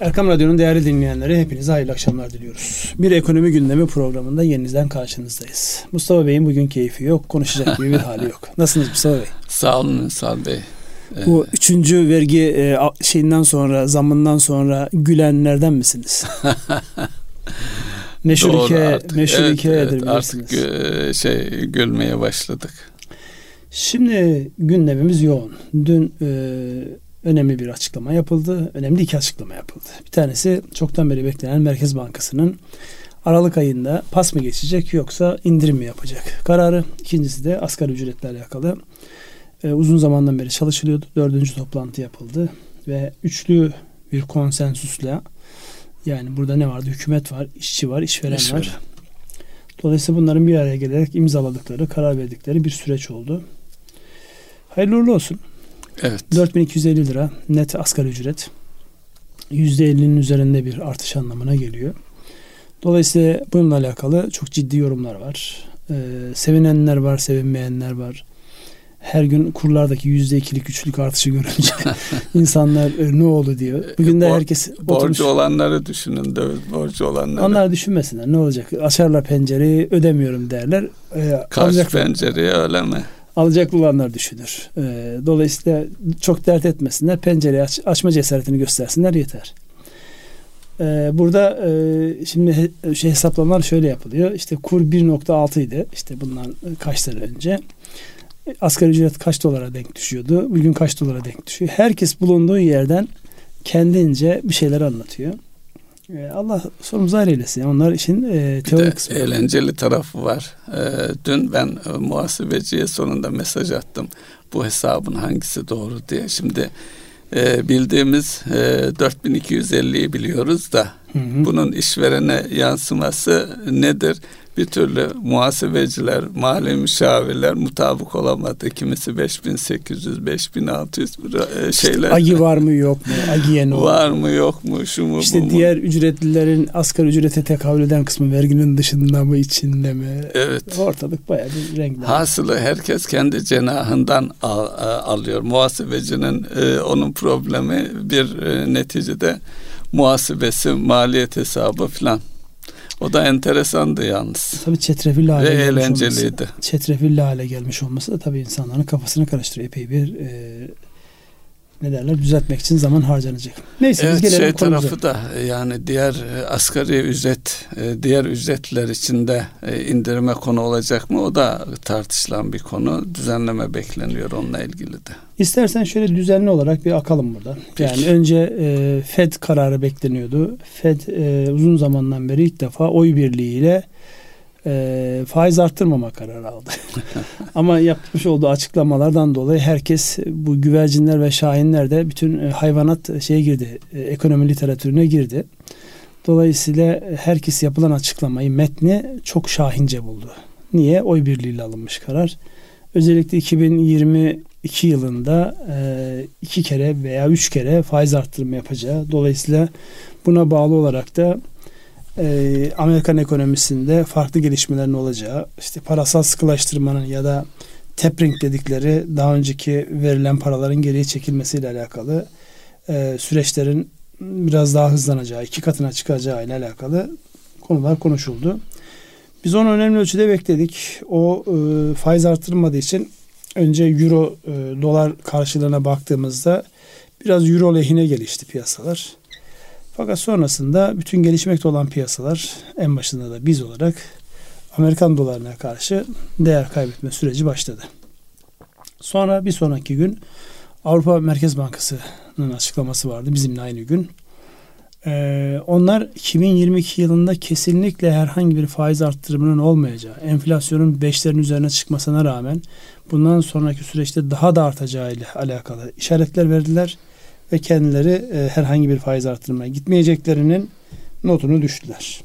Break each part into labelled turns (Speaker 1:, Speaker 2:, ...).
Speaker 1: Erkam Radyo'nun değerli dinleyenleri hepinize hayırlı akşamlar diliyoruz. Bir ekonomi gündemi programında yeniden karşınızdayız. Mustafa Bey'in bugün keyfi yok, konuşacak gibi bir hali yok. Nasılsınız Mustafa Bey?
Speaker 2: Sağ olun Ünsal Bey.
Speaker 1: Bu üçüncü vergi e, şeyinden sonra, zamından sonra gülenlerden misiniz? meşhur
Speaker 2: Doğru
Speaker 1: hikaye,
Speaker 2: artık.
Speaker 1: meşhur
Speaker 2: evet,
Speaker 1: hikayedir
Speaker 2: evet, artık
Speaker 1: bilirsiniz.
Speaker 2: e, şey gülmeye başladık.
Speaker 1: Şimdi gündemimiz yoğun. Dün e, önemli bir açıklama yapıldı. Önemli iki açıklama yapıldı. Bir tanesi çoktan beri beklenen Merkez Bankası'nın Aralık ayında pas mı geçecek yoksa indirim mi yapacak kararı. İkincisi de asgari ücretle alakalı. E, uzun zamandan beri çalışılıyordu. Dördüncü toplantı yapıldı ve üçlü bir konsensüsle yani burada ne vardı? Hükümet var, işçi var, işveren
Speaker 2: İşveren.
Speaker 1: var. Dolayısıyla bunların bir araya gelerek imzaladıkları, karar verdikleri bir süreç oldu. Hayırlı uğurlu olsun.
Speaker 2: Evet.
Speaker 1: 4250 lira net asgari ücret. %50'nin üzerinde bir artış anlamına geliyor. Dolayısıyla bununla alakalı çok ciddi yorumlar var. Ee, sevinenler var, sevinmeyenler var. Her gün kurlardaki %2'lik, 3'lük artışı görünce insanlar e, ne oldu diyor. Bugün de
Speaker 2: Bor-
Speaker 1: herkes oturmuş.
Speaker 2: Borcu olanları düşünün döviz borcu olanları.
Speaker 1: Onlar düşünmesinler ne olacak? Açarlar pencereyi ödemiyorum derler. Ee,
Speaker 2: Karşı
Speaker 1: alacak-
Speaker 2: pencereye öyle mi?
Speaker 1: Alacaklı olanlar düşünür. Ee, dolayısıyla çok dert etmesinler. Pencereyi aç- açma cesaretini göstersinler yeter. Ee, burada e, şimdi he- şey hesaplamalar şöyle yapılıyor. İşte kur 1.6 idi. İşte bundan kaç sene önce. Asgari ücret kaç dolara denk düşüyordu? Bugün kaç dolara denk düşüyor? Herkes bulunduğu yerden kendince bir şeyler anlatıyor. Ee, Allah sonumuzu hayır eylesin. Onlar işin e, teorik kısmı.
Speaker 2: eğlenceli tarafı var. Ee, dün ben e, muhasebeciye sonunda mesaj attım. Bu hesabın hangisi doğru diye. Şimdi e, bildiğimiz e, 4250'yi biliyoruz da
Speaker 1: Hı hı.
Speaker 2: bunun işverene yansıması nedir? Bir türlü muhasebeciler, mali müşavirler mutabık olamadı. Kimisi 5800, 5600 e, şeyler.
Speaker 1: Agi var mı yok mu? Agiye ne
Speaker 2: var mı yok mu şu mu bu
Speaker 1: İşte
Speaker 2: mu?
Speaker 1: diğer ücretlilerin asgari ücrete tekabül eden kısmı verginin dışında mı içinde mi?
Speaker 2: Evet.
Speaker 1: Ortalık bayağı bir renkli.
Speaker 2: Hasılı herkes kendi cenahından al- a- alıyor. Muhasebecinin e, onun problemi bir e, neticede muhasebesi, maliyet hesabı filan. O da enteresandı yalnız.
Speaker 1: Tabii çetrefilli hale
Speaker 2: Ve
Speaker 1: gelmiş
Speaker 2: eğlenceliydi.
Speaker 1: olması. Çetrefilli hale gelmiş olması da tabii insanların kafasını karıştırıyor. Epey bir e, ne derler düzeltmek için zaman harcanacak. Neyse
Speaker 2: Evet
Speaker 1: biz gelelim
Speaker 2: şey
Speaker 1: konumuza.
Speaker 2: tarafı da e, yani diğer e, asgari ücret e, diğer ücretler içinde indirime konu olacak mı o da tartışılan bir konu. Düzenleme bekleniyor onunla ilgili de.
Speaker 1: İstersen şöyle düzenli olarak bir akalım buradan.
Speaker 2: Peki.
Speaker 1: Yani önce e, Fed kararı bekleniyordu. Fed e, uzun zamandan beri ilk defa oy birliğiyle e, faiz arttırmama kararı aldı. Ama yapmış olduğu açıklamalardan dolayı herkes bu güvercinler ve şahinler de bütün e, hayvanat şeye girdi. e, ekonomi literatürüne girdi. Dolayısıyla herkes yapılan açıklamayı metni çok şahince buldu. Niye? Oy birliğiyle alınmış karar. Özellikle 2022 yılında e, iki kere veya üç kere faiz arttırımı yapacağı. Dolayısıyla buna bağlı olarak da e, Amerikan ekonomisinde farklı gelişmelerin olacağı, işte parasal sıkılaştırmanın ya da tapering dedikleri daha önceki verilen paraların geriye çekilmesiyle alakalı e, süreçlerin biraz daha hızlanacağı, iki katına çıkacağı ile alakalı konular konuşuldu. Biz onu önemli ölçüde bekledik. O e, faiz arttırmadığı için önce euro e, dolar karşılığına baktığımızda biraz euro lehine gelişti piyasalar. Fakat sonrasında bütün gelişmekte olan piyasalar en başında da biz olarak Amerikan dolarına karşı değer kaybetme süreci başladı. Sonra bir sonraki gün Avrupa Merkez Bankası'nın açıklaması vardı bizimle aynı gün. Ee, onlar 2022 yılında kesinlikle herhangi bir faiz arttırımının olmayacağı, enflasyonun 5'lerin üzerine çıkmasına rağmen bundan sonraki süreçte daha da artacağı ile alakalı işaretler verdiler ve kendileri e, herhangi bir faiz arttırmaya gitmeyeceklerinin notunu düştüler.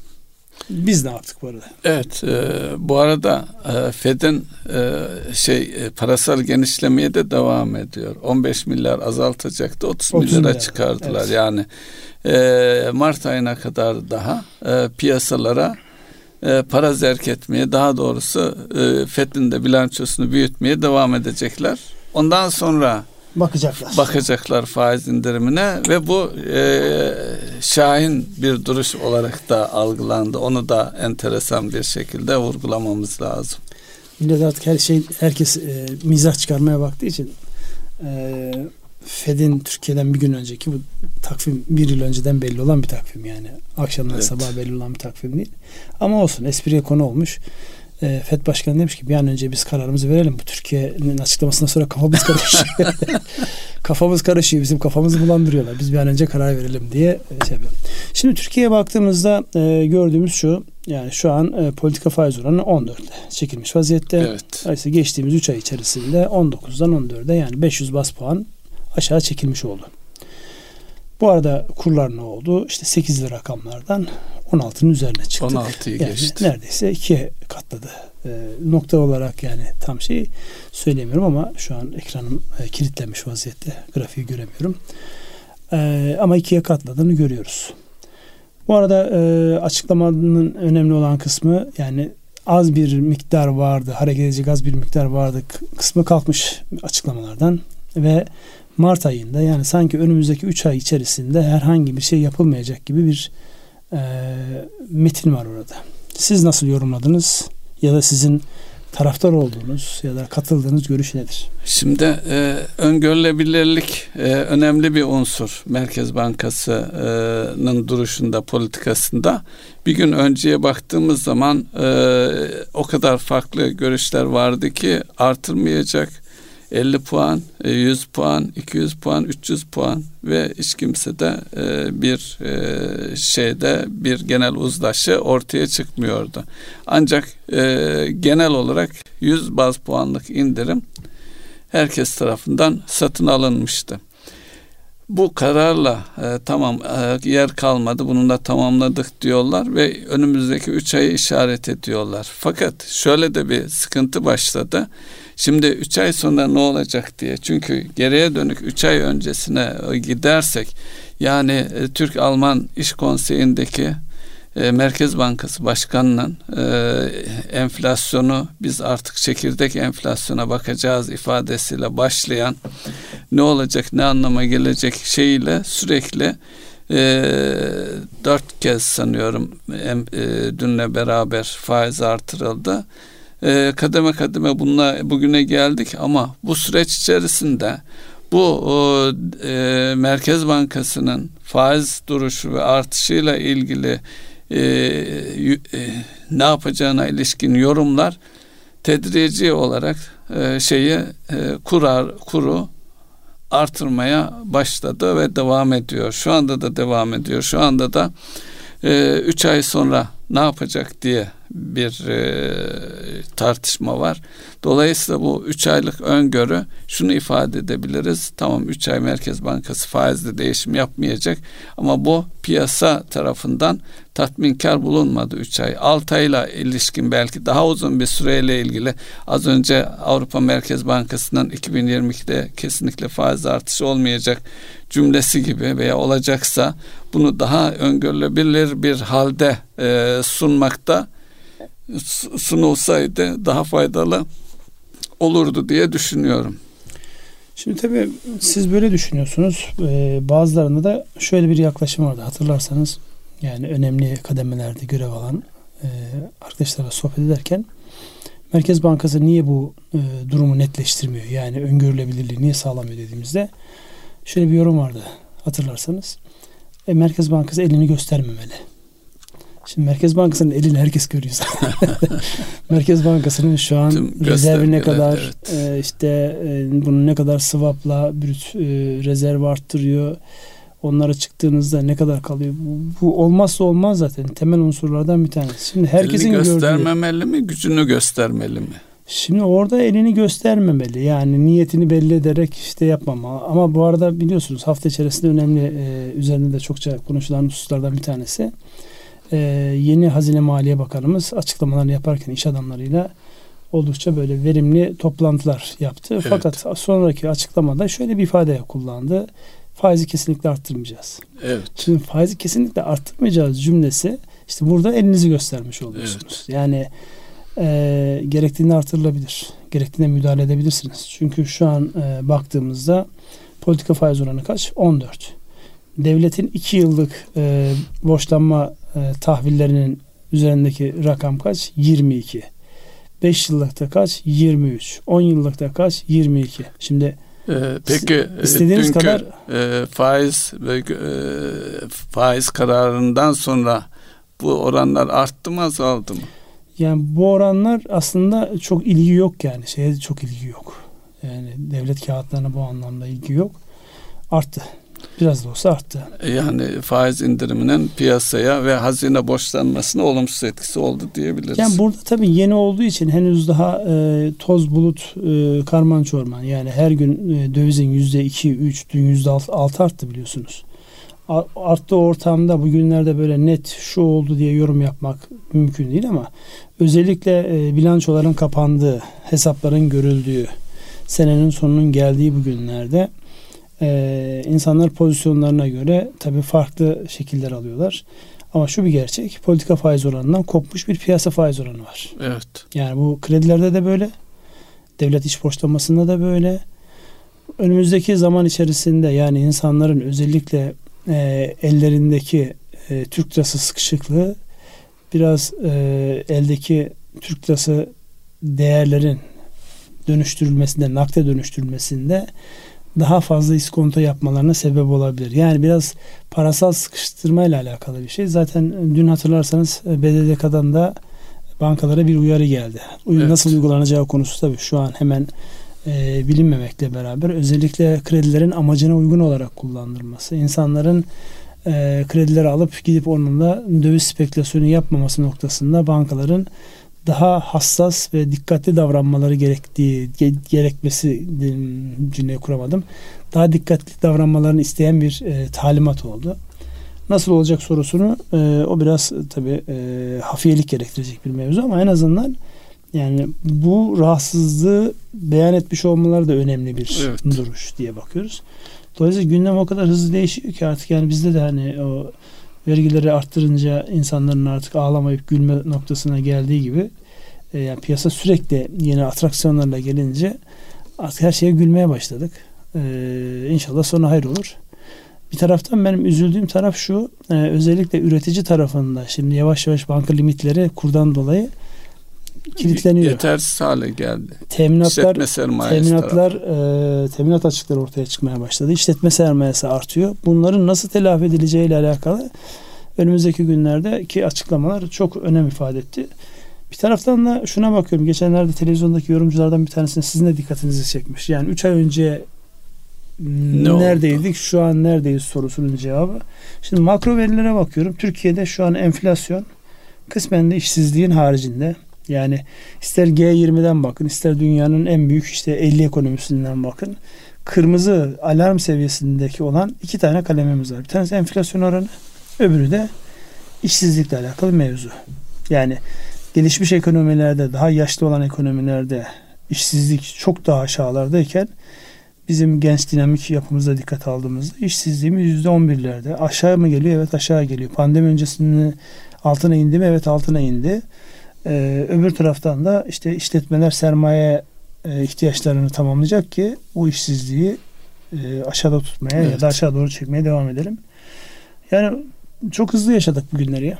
Speaker 1: Biz ne yaptık bu arada?
Speaker 2: Evet, e, bu arada e, Fed'in e, şey e, parasal genişlemeye de devam ediyor. 15 milyar azaltacaktı, 30,
Speaker 1: 30
Speaker 2: milyara
Speaker 1: milyar,
Speaker 2: çıkardılar.
Speaker 1: evet.
Speaker 2: Yani e, Mart ayına kadar daha e, piyasalara e, para zerk etmeye, daha doğrusu e, Fed'in de bilançosunu büyütmeye devam edecekler. Ondan sonra
Speaker 1: Bakacaklar.
Speaker 2: bakacaklar faiz indirimine ve bu e, şahin bir duruş olarak da algılandı. Onu da enteresan bir şekilde vurgulamamız lazım.
Speaker 1: Millet artık her şey herkes e, mizah çıkarmaya baktığı için e, Fed'in Türkiye'den bir gün önceki bu takvim bir yıl önceden belli olan bir takvim yani. Akşamdan evet. sabah belli olan bir takvim değil. Ama olsun espriye konu olmuş. E, FED Başkanı demiş ki bir an önce biz kararımızı verelim. Bu Türkiye'nin açıklamasından sonra kafamız karışıyor. kafamız karışıyor. Bizim kafamızı bulandırıyorlar. Biz bir an önce karar verelim diye şey yapıyorum. Şimdi Türkiye'ye baktığımızda e, gördüğümüz şu yani şu an e, politika faiz oranı 14'te çekilmiş vaziyette. Evet. Dolayısıyla geçtiğimiz 3 ay içerisinde 19'dan 14'e yani 500 bas puan aşağı çekilmiş oldu. Bu arada kurlar ne oldu? İşte 8'li rakamlardan 16'nın üzerine çıktı.
Speaker 2: 16'yı yani geçti.
Speaker 1: Neredeyse ikiye katladı. E, nokta olarak yani tam şeyi söylemiyorum ama şu an ekranım e, kilitlenmiş vaziyette. Grafiği göremiyorum. E, ama ikiye katladığını görüyoruz. Bu arada e, açıklamanın önemli olan kısmı yani az bir miktar vardı, hareket edecek az bir miktar vardı kısmı kalkmış açıklamalardan ve Mart ayında yani sanki önümüzdeki 3 ay içerisinde herhangi bir şey yapılmayacak gibi bir e, metin var orada. Siz nasıl yorumladınız ya da sizin taraftar olduğunuz ya da katıldığınız görüş nedir?
Speaker 2: Şimdi e, öngörülebilirlik e, önemli bir unsur Merkez Bankası'nın duruşunda, politikasında. Bir gün önceye baktığımız zaman e, o kadar farklı görüşler vardı ki artırmayacak, 50 puan, 100 e, puan, 200 puan, 300 puan ve hiç kimse de e, bir e, şeyde bir genel uzlaşı ortaya çıkmıyordu. Ancak genel olarak 100 baz puanlık indirim herkes tarafından satın alınmıştı. Bu kararla e, tamam e, yer kalmadı bunu da tamamladık diyorlar ve önümüzdeki üç ayı işaret ediyorlar. Fakat şöyle de bir sıkıntı başladı. Şimdi üç ay sonra ne olacak diye. Çünkü geriye dönük üç ay öncesine gidersek yani e, Türk-Alman İş Konseyi'ndeki e, Merkez Bankası Başkanı'nın e, enflasyonu biz artık çekirdek enflasyona bakacağız ifadesiyle başlayan ne olacak ne anlama gelecek şeyiyle sürekli e, dört kez sanıyorum e, dünle beraber faiz artırıldı. E, kademe kademe bununla bugüne geldik ama bu süreç içerisinde bu e, Merkez Bankası'nın faiz duruşu ve artışıyla ilgili e, e, ne yapacağına ilişkin yorumlar tedrici olarak e, şeyi e, kurar kuru artırmaya başladı ve devam ediyor. Şu anda da devam ediyor. Şu anda da e, üç ay sonra ne yapacak diye bir e, tartışma var. Dolayısıyla bu üç aylık öngörü şunu ifade edebiliriz. Tamam üç ay Merkez Bankası faizde değişim yapmayacak ama bu piyasa tarafından tatminkar bulunmadı 3 ay. 6 ayla ilişkin belki daha uzun bir süreyle ilgili az önce Avrupa Merkez Bankası'ndan 2022'de kesinlikle faiz artışı olmayacak cümlesi gibi veya olacaksa bunu daha öngörülebilir bir halde e, sunmakta sunulsaydı daha faydalı olurdu diye düşünüyorum.
Speaker 1: Şimdi tabii siz böyle düşünüyorsunuz. Ee, bazılarında da şöyle bir yaklaşım vardı. Hatırlarsanız yani önemli kademelerde görev alan e, arkadaşlarla sohbet ederken Merkez Bankası niye bu e, durumu netleştirmiyor? Yani öngörülebilirliği niye sağlamıyor dediğimizde şöyle bir yorum vardı hatırlarsanız. E, Merkez Bankası elini göstermemeli. Şimdi Merkez Bankası'nın elini herkes görüyor Merkez Bankası'nın şu an Tüm rezervi ne kadar evet. e, işte e, bunu ne kadar swapla brüt e, rezerv arttırıyor. Onlara çıktığınızda ne kadar kalıyor? Bu, bu olmazsa olmaz zaten. Temel unsurlardan bir tanesi.
Speaker 2: Şimdi herkesin elini göstermemeli gördüğü, mi, gücünü göstermeli mi?
Speaker 1: Şimdi orada elini göstermemeli. Yani niyetini belli ederek işte yapmama. Ama bu arada biliyorsunuz hafta içerisinde önemli e, üzerinde de çokça konuşulan hususlardan bir tanesi e, yeni Hazine Maliye Bakanımız açıklamalarını yaparken iş adamlarıyla oldukça böyle verimli toplantılar yaptı. Evet. Fakat sonraki açıklamada şöyle bir ifade kullandı. Faizi kesinlikle arttırmayacağız.
Speaker 2: Evet.
Speaker 1: Şimdi faizi kesinlikle arttırmayacağız cümlesi işte burada elinizi göstermiş oluyorsunuz. Evet. Yani e, gerektiğinde artırılabilir. Gerektiğinde müdahale edebilirsiniz. Çünkü şu an e, baktığımızda politika faiz oranı kaç? 14. devletin 2 yıllık e, borçlanma e, tahvillerinin üzerindeki rakam kaç? 22. 5 yıllıkta kaç? 23. 10 yıllıkta kaç? 22. Şimdi
Speaker 2: ee, peki e, istediğiniz dünkü, kadar e, faiz ve e, faiz kararından sonra bu oranlar arttı mı azaldı mı?
Speaker 1: Yani bu oranlar aslında çok ilgi yok yani. Şeye çok ilgi yok. Yani devlet kağıtlarına bu anlamda ilgi yok. Arttı. Biraz da olsa arttı.
Speaker 2: Yani faiz indiriminin piyasaya ve hazine borçlanmasına olumsuz etkisi oldu diyebiliriz.
Speaker 1: Yani burada tabii yeni olduğu için henüz daha e, toz bulut e, karman çorman. Yani her gün e, dövizin yüzde iki, üç, dün yüzde altı arttı biliyorsunuz. Arttığı ortamda bugünlerde böyle net şu oldu diye yorum yapmak mümkün değil ama özellikle e, bilançoların kapandığı, hesapların görüldüğü, senenin sonunun geldiği bu günlerde e, insanlar pozisyonlarına göre tabii farklı şekiller alıyorlar. Ama şu bir gerçek, politika faiz oranından kopmuş bir piyasa faiz oranı var.
Speaker 2: Evet.
Speaker 1: Yani bu kredilerde de böyle, devlet iş borçlamasında da böyle. Önümüzdeki zaman içerisinde yani insanların özellikle e, ellerindeki e, Türk lirası sıkışıklığı biraz e, eldeki Türk lirası değerlerin dönüştürülmesinde, nakde dönüştürülmesinde daha fazla iskonto yapmalarına sebep olabilir. Yani biraz parasal sıkıştırma ile alakalı bir şey. Zaten dün hatırlarsanız e, BDDK'dan da bankalara bir uyarı geldi. Evet. Nasıl uygulanacağı konusu tabii şu an hemen e, bilinmemekle beraber özellikle kredilerin amacına uygun olarak kullandırması, insanların e, kredileri alıp gidip onunla döviz spekülasyonu yapmaması noktasında bankaların daha hassas ve dikkatli davranmaları gerektiği gerekmesi cümleyi kuramadım. Daha dikkatli davranmalarını isteyen bir e, talimat oldu. Nasıl olacak sorusunu e, o biraz tabi e, hafiyelik gerektirecek bir mevzu ama en azından yani bu rahatsızlığı beyan etmiş olmaları da önemli bir evet. duruş diye bakıyoruz. Dolayısıyla gündem o kadar hızlı değişiyor ki artık yani bizde de hani o vergileri arttırınca insanların artık ağlamayıp gülme noktasına geldiği gibi e, yani piyasa sürekli yeni atraksiyonlarla gelince artık her şeye gülmeye başladık. E, inşallah sonu hayır olur. Bir taraftan benim üzüldüğüm taraf şu e, özellikle üretici tarafında şimdi yavaş yavaş banka limitleri kurdan dolayı kilitleniyor.
Speaker 2: Yetersiz hale geldi.
Speaker 1: Teminatlar teminatlar e, teminat açıkları ortaya çıkmaya başladı. İşletme sermayesi artıyor. Bunların nasıl telafi edileceği ile alakalı önümüzdeki günlerdeki açıklamalar çok önem ifade etti. Bir taraftan da şuna bakıyorum. Geçenlerde televizyondaki yorumculardan bir tanesine sizin de dikkatinizi çekmiş. Yani 3 ay önce ne neredeydik oldu? şu an neredeyiz sorusunun cevabı. Şimdi makro verilere bakıyorum. Türkiye'de şu an enflasyon kısmen de işsizliğin haricinde. Yani ister G20'den bakın ister dünyanın en büyük işte 50 ekonomisinden bakın. Kırmızı alarm seviyesindeki olan iki tane kalemimiz var. Bir tanesi enflasyon oranı öbürü de işsizlikle alakalı mevzu. Yani gelişmiş ekonomilerde daha yaşlı olan ekonomilerde işsizlik çok daha aşağılardayken bizim genç dinamik yapımıza dikkat aldığımızda işsizliğimiz yüzde on birlerde. Aşağı mı geliyor? Evet aşağı geliyor. Pandemi öncesinde altına indi mi? Evet altına indi. Ee, öbür taraftan da işte işletmeler sermaye e, ihtiyaçlarını tamamlayacak ki bu işsizliği e, aşağıda tutmaya evet. ya da aşağı doğru çekmeye devam edelim. Yani çok hızlı yaşadık bu günleri ya.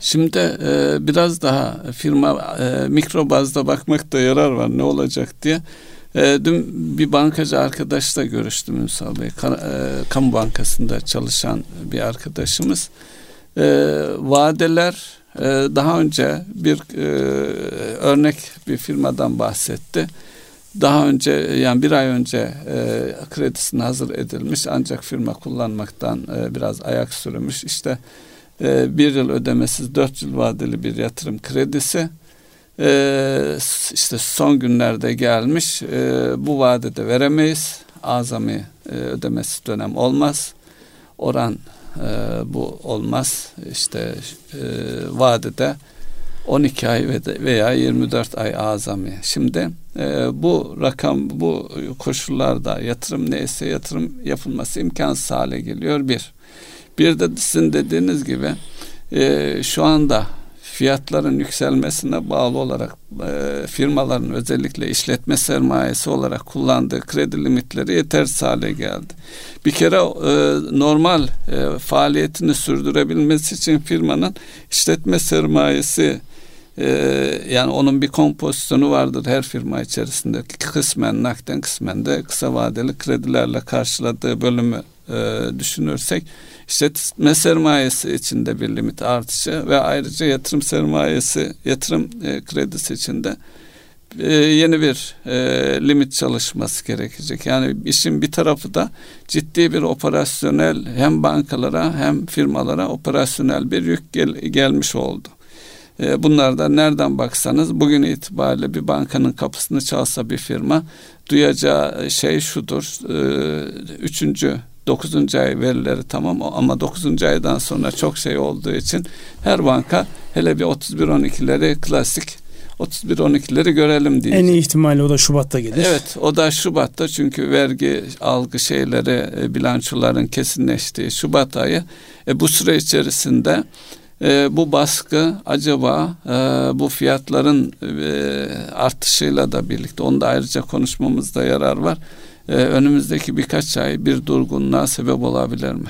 Speaker 2: Şimdi e, biraz daha firma e, mikro bazda bakmakta yarar var ne olacak diye. E, dün bir bankacı arkadaşla görüştüm Ünsal Bey. Ka, e, Kamu Bankası'nda çalışan bir arkadaşımız. E, vadeler daha önce bir e, örnek bir firmadan bahsetti. Daha önce yani bir ay önce e, kredisini hazır edilmiş ancak firma kullanmaktan e, biraz ayak sürmüş. İşte bir yıl ödemesiz dört yıl vadeli bir yatırım kredisi işte son günlerde gelmiş bu vadede veremeyiz azami ödemesiz dönem olmaz oran e, bu olmaz işte e, vadede 12 ay veya 24 ay azami. Şimdi e, bu rakam bu koşullarda yatırım neyse yatırım yapılması imkansız hale geliyor bir. Bir de sizin dediğiniz gibi e, şu anda fiyatların yükselmesine bağlı olarak e, firmaların özellikle işletme sermayesi olarak kullandığı kredi limitleri yetersiz hale geldi. Bir kere e, normal e, faaliyetini sürdürebilmesi için firmanın işletme sermayesi e, yani onun bir kompozisyonu vardır her firma içerisinde kısmen nakden kısmen de kısa vadeli kredilerle karşıladığı bölümü e, düşünürsek işletme sermayesi içinde bir limit artışı ve ayrıca yatırım sermayesi yatırım e, kredisi içinde e, yeni bir e, limit çalışması gerekecek. Yani işin bir tarafı da ciddi bir operasyonel hem bankalara hem firmalara operasyonel bir yük gel, gelmiş oldu. E, bunlardan nereden baksanız bugün itibariyle bir bankanın kapısını çalsa bir firma duyacağı şey şudur. E, üçüncü 9. ay verileri tamam ama 9. aydan sonra çok şey olduğu için her banka hele bir 31-12'leri klasik 31-12'leri görelim diye.
Speaker 1: En iyi ihtimalle o da Şubat'ta gelir.
Speaker 2: Evet o da Şubat'ta çünkü vergi algı şeyleri e, bilançoların kesinleştiği Şubat ayı. E, bu süre içerisinde e, bu baskı acaba e, bu fiyatların e, artışıyla da birlikte onu da ayrıca konuşmamızda yarar var e, önümüzdeki birkaç ay bir durgunluğa sebep olabilir mi?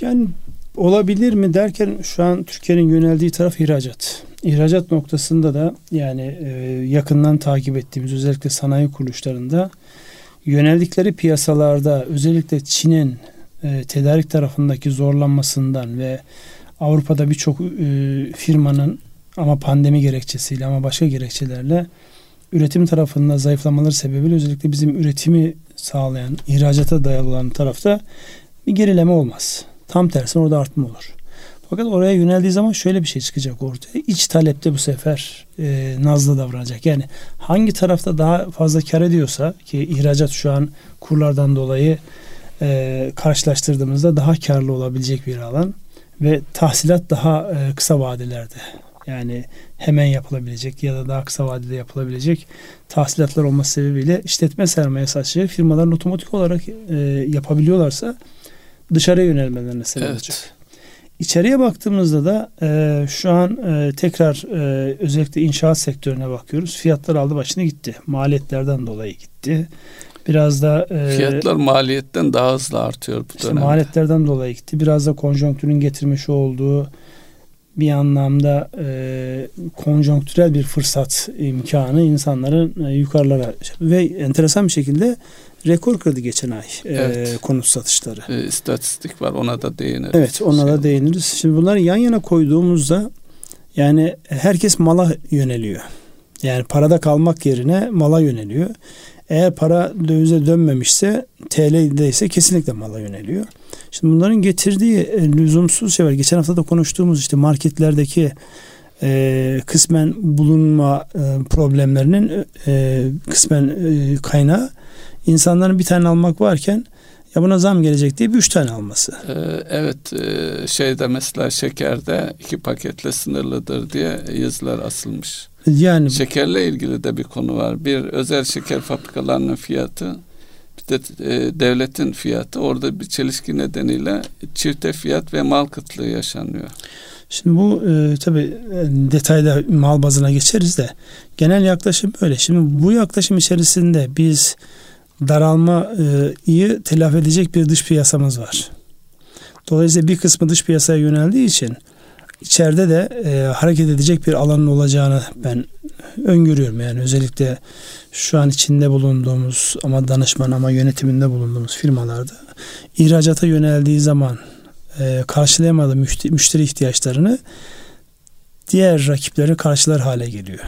Speaker 1: Yani olabilir mi derken şu an Türkiye'nin yöneldiği taraf ihracat. İhracat noktasında da yani e, yakından takip ettiğimiz özellikle sanayi kuruluşlarında yöneldikleri piyasalarda özellikle Çin'in e, tedarik tarafındaki zorlanmasından ve Avrupa'da birçok e, firmanın ama pandemi gerekçesiyle ama başka gerekçelerle üretim tarafında zayıflamaları sebebiyle özellikle bizim üretimi sağlayan, ihracata dayalı olan tarafta bir gerileme olmaz. Tam tersine orada artma olur. Fakat oraya yöneldiği zaman şöyle bir şey çıkacak ortaya. İç talepte bu sefer e, nazlı davranacak. Yani hangi tarafta daha fazla kar ediyorsa ki ihracat şu an kurlardan dolayı e, karşılaştırdığımızda daha karlı olabilecek bir alan ve tahsilat daha e, kısa vadelerde yani hemen yapılabilecek ya da daha kısa vadede yapılabilecek tahsilatlar olması sebebiyle işletme sermayesi açığı firmaların otomatik olarak e, yapabiliyorlarsa dışarıya yönelmelerine sebep evet. olacak. İçeriye baktığımızda da e, şu an e, tekrar e, özellikle inşaat sektörüne bakıyoruz. Fiyatlar aldı başını gitti. Maliyetlerden dolayı gitti. Biraz da
Speaker 2: e, fiyatlar maliyetten daha hızlı artıyor bu işte dönemde.
Speaker 1: Maliyetlerden dolayı gitti. Biraz da konjonktürün getirmiş olduğu bir anlamda e, konjonktürel bir fırsat imkanı insanların e, yukarılara ve enteresan bir şekilde rekor kırdı geçen ay e, evet. konut satışları.
Speaker 2: E, istatistik var ona da değiniriz.
Speaker 1: Evet ona şey. da değiniriz. Şimdi bunları yan yana koyduğumuzda yani herkes mala yöneliyor. Yani parada kalmak yerine mala yöneliyor. Eğer para dövize dönmemişse TL'de ise kesinlikle mala yöneliyor. Şimdi bunların getirdiği e, lüzumsuz şey var. Geçen hafta da konuştuğumuz işte marketlerdeki e, kısmen bulunma e, problemlerinin e, kısmen e, kaynağı insanların bir tane almak varken ya buna zam gelecek diye bir üç tane alması.
Speaker 2: Ee, evet e, şeyde mesela şekerde iki paketle sınırlıdır diye yazılar asılmış. Yani şekerle ilgili de bir konu var. Bir özel şeker fabrikalarının fiyatı bir de e, devletin fiyatı orada bir çelişki nedeniyle çifte fiyat ve mal kıtlığı yaşanıyor.
Speaker 1: Şimdi bu e, tabi e, detayda mal bazına geçeriz de genel yaklaşım böyle. Şimdi bu yaklaşım içerisinde biz daralmayı telafi edecek bir dış piyasamız var. Dolayısıyla bir kısmı dış piyasaya yöneldiği için içeride de e, hareket edecek bir alanın olacağını ben öngörüyorum. Yani özellikle şu an içinde bulunduğumuz ama danışman ama yönetiminde bulunduğumuz firmalarda ihracata yöneldiği zaman e, karşılayamadığı müşteri, müşteri ihtiyaçlarını diğer rakipleri karşılar hale geliyor.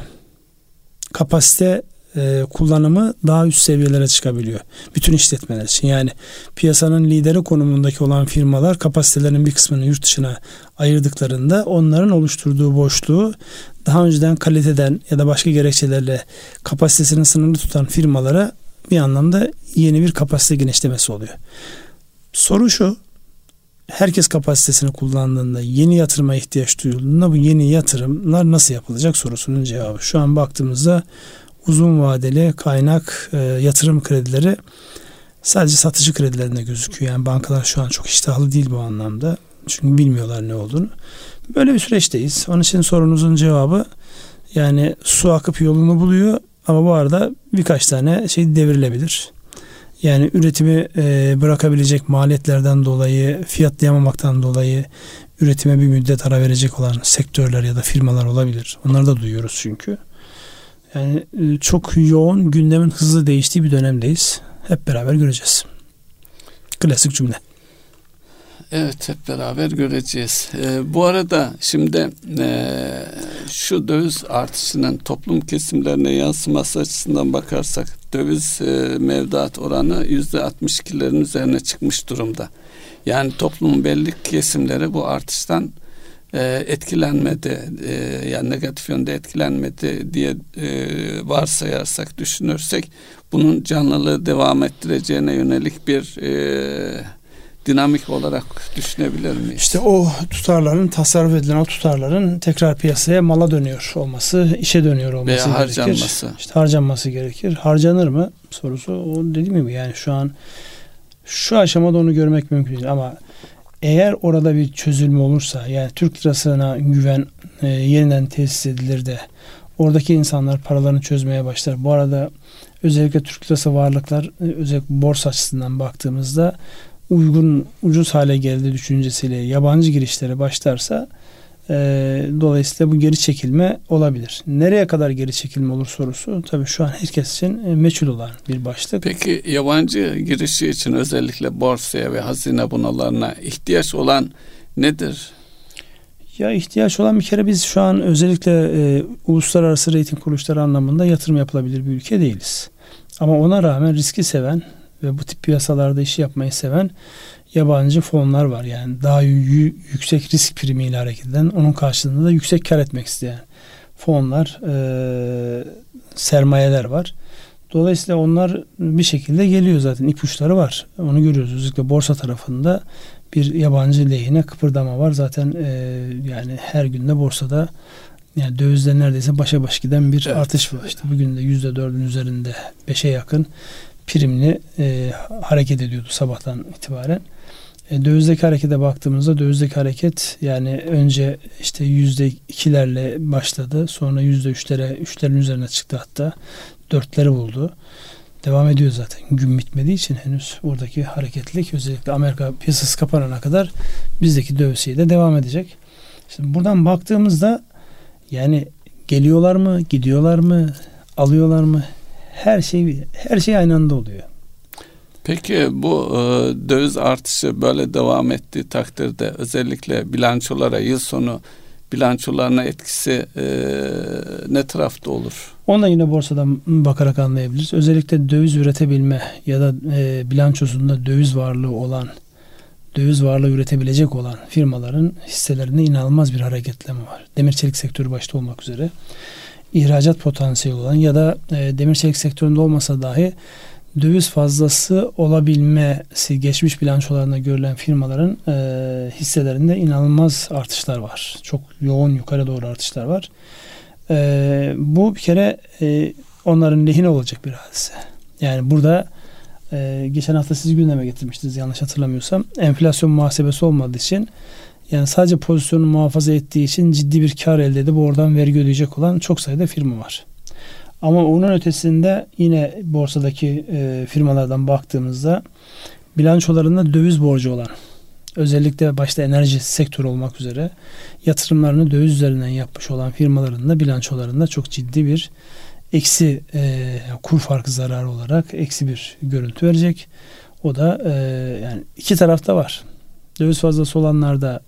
Speaker 1: Kapasite e, kullanımı daha üst seviyelere çıkabiliyor. Bütün işletmeler için. Yani piyasanın lideri konumundaki olan firmalar kapasitelerinin bir kısmını yurt dışına ayırdıklarında onların oluşturduğu boşluğu daha önceden kaliteden ya da başka gerekçelerle kapasitesini sınırlı tutan firmalara bir anlamda yeni bir kapasite genişlemesi oluyor. Soru şu, herkes kapasitesini kullandığında yeni yatırıma ihtiyaç duyulduğunda bu yeni yatırımlar nasıl yapılacak sorusunun cevabı. Şu an baktığımızda uzun vadeli kaynak e, yatırım kredileri sadece satıcı kredilerinde gözüküyor. Yani bankalar şu an çok iştahlı değil bu anlamda. Çünkü bilmiyorlar ne olduğunu. Böyle bir süreçteyiz. Onun için sorunuzun cevabı yani su akıp yolunu buluyor ama bu arada birkaç tane şey devrilebilir. Yani üretimi e, bırakabilecek maliyetlerden dolayı, fiyatlayamamaktan dolayı üretime bir müddet ara verecek olan sektörler ya da firmalar olabilir. Onları da duyuyoruz çünkü. Yani e, çok yoğun gündemin hızlı değiştiği bir dönemdeyiz. Hep beraber göreceğiz. Klasik cümle.
Speaker 2: Evet hep beraber göreceğiz. Ee, bu arada şimdi e, şu döviz artışının toplum kesimlerine yansıması açısından bakarsak döviz e, mevduat oranı yüzde 62'lerin üzerine çıkmış durumda. Yani toplumun belli kesimleri bu artıştan e, etkilenmedi e, yani negatif yönde etkilenmedi diye e, varsayarsak düşünürsek bunun canlılığı devam ettireceğine yönelik bir e, dinamik olarak düşünebilir miyiz?
Speaker 1: İşte o tutarların tasarruf edilen o tutarların tekrar piyasaya mala dönüyor olması, işe dönüyor olması Veya gerekir. harcanması. İşte harcanması gerekir. Harcanır mı sorusu o dediğim gibi yani şu an şu aşamada onu görmek mümkün değil ama eğer orada bir çözülme olursa yani Türk lirasına güven e, yeniden tesis edilir de oradaki insanlar paralarını çözmeye başlar. Bu arada özellikle Türk lirası varlıklar e, özellikle borsa açısından baktığımızda uygun ucuz hale geldi düşüncesiyle yabancı girişlere başlarsa e, dolayısıyla bu geri çekilme olabilir. Nereye kadar geri çekilme olur sorusu tabii şu an herkes için e, meçhul olan bir başlık.
Speaker 2: Peki yabancı girişi için özellikle borsaya ve hazine bunalarına ihtiyaç olan nedir?
Speaker 1: Ya ihtiyaç olan bir kere biz şu an özellikle e, uluslararası reyting kuruluşları anlamında yatırım yapılabilir bir ülke değiliz. Ama ona rağmen riski seven ve bu tip piyasalarda iş yapmayı seven yabancı fonlar var. Yani daha yüksek risk primiyle hareket eden, onun karşılığında da yüksek kar etmek isteyen fonlar, e, sermayeler var. Dolayısıyla onlar bir şekilde geliyor zaten. ipuçları var. Onu görüyoruz. Özellikle borsa tarafında bir yabancı lehine kıpırdama var. Zaten e, yani her günde borsada yani dövizde neredeyse başa baş giden bir evet. artış var. İşte bugün de yüzde dördün üzerinde beşe yakın primli e, hareket ediyordu sabahtan itibaren. E, dövizdeki harekete baktığımızda dövizdeki hareket yani önce işte yüzde ikilerle başladı. Sonra yüzde üçlere, üçlerin üzerine çıktı hatta. Dörtleri buldu. Devam ediyor zaten. Gün bitmediği için henüz oradaki hareketlilik özellikle Amerika piyasası kapanana kadar bizdeki dövizeye de devam edecek. Şimdi buradan baktığımızda yani geliyorlar mı, gidiyorlar mı, alıyorlar mı? Her şey her şey aynı anda oluyor.
Speaker 2: Peki bu e, döviz artışı böyle devam ettiği takdirde özellikle bilançolara yıl sonu bilançolarına etkisi e, ne tarafta olur?
Speaker 1: Onu da yine borsadan bakarak anlayabiliriz. Özellikle döviz üretebilme ya da e, bilançosunda döviz varlığı olan döviz varlığı üretebilecek olan firmaların hisselerinde inanılmaz bir hareketleme var. Demir çelik sektörü başta olmak üzere ihracat potansiyeli olan ya da e, demir çelik sektöründe olmasa dahi döviz fazlası olabilmesi geçmiş bilançolarında görülen firmaların e, hisselerinde inanılmaz artışlar var. Çok yoğun yukarı doğru artışlar var. E, bu bir kere e, onların lehine olacak bir hadise. Yani burada e, geçen hafta siz gündeme getirmiştiniz yanlış hatırlamıyorsam. Enflasyon muhasebesi olmadığı için yani sadece pozisyonu muhafaza ettiği için ciddi bir kar elde edip oradan vergi ödeyecek olan çok sayıda firma var. Ama onun ötesinde yine borsadaki e, firmalardan baktığımızda bilançolarında döviz borcu olan özellikle başta enerji sektörü olmak üzere yatırımlarını döviz üzerinden yapmış olan firmaların da bilançolarında çok ciddi bir eksi e, kur farkı zararı olarak eksi bir görüntü verecek. O da e, yani iki tarafta var. Döviz fazlası olanlarda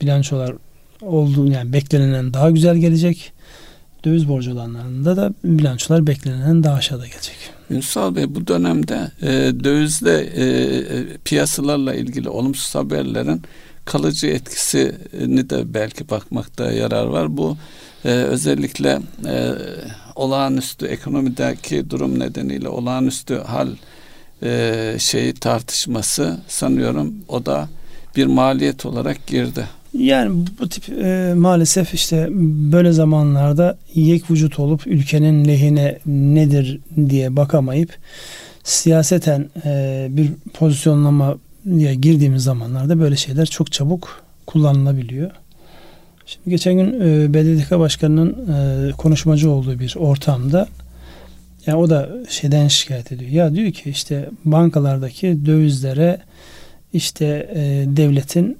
Speaker 1: bilançolar olduğu yani beklenenen daha güzel gelecek. Döviz borcu olanlarında da bilançolar beklenenen daha aşağıda gelecek.
Speaker 2: Ünsal Bey bu dönemde e, dövizde e, e, piyasalarla ilgili olumsuz haberlerin kalıcı etkisini de belki bakmakta yarar var. Bu e, özellikle e, olağanüstü ekonomideki durum nedeniyle olağanüstü hal e, şeyi tartışması sanıyorum o da bir maliyet olarak girdi.
Speaker 1: Yani bu tip e, maalesef işte böyle zamanlarda yek vücut olup ülkenin lehine nedir diye bakamayıp siyaseten e, bir pozisyonlamaya girdiğimiz zamanlarda böyle şeyler çok çabuk kullanılabiliyor. Şimdi geçen gün e, BDDK Başkanı'nın e, konuşmacı olduğu bir ortamda yani o da şeyden şikayet ediyor. Ya diyor ki işte bankalardaki dövizlere işte e, devletin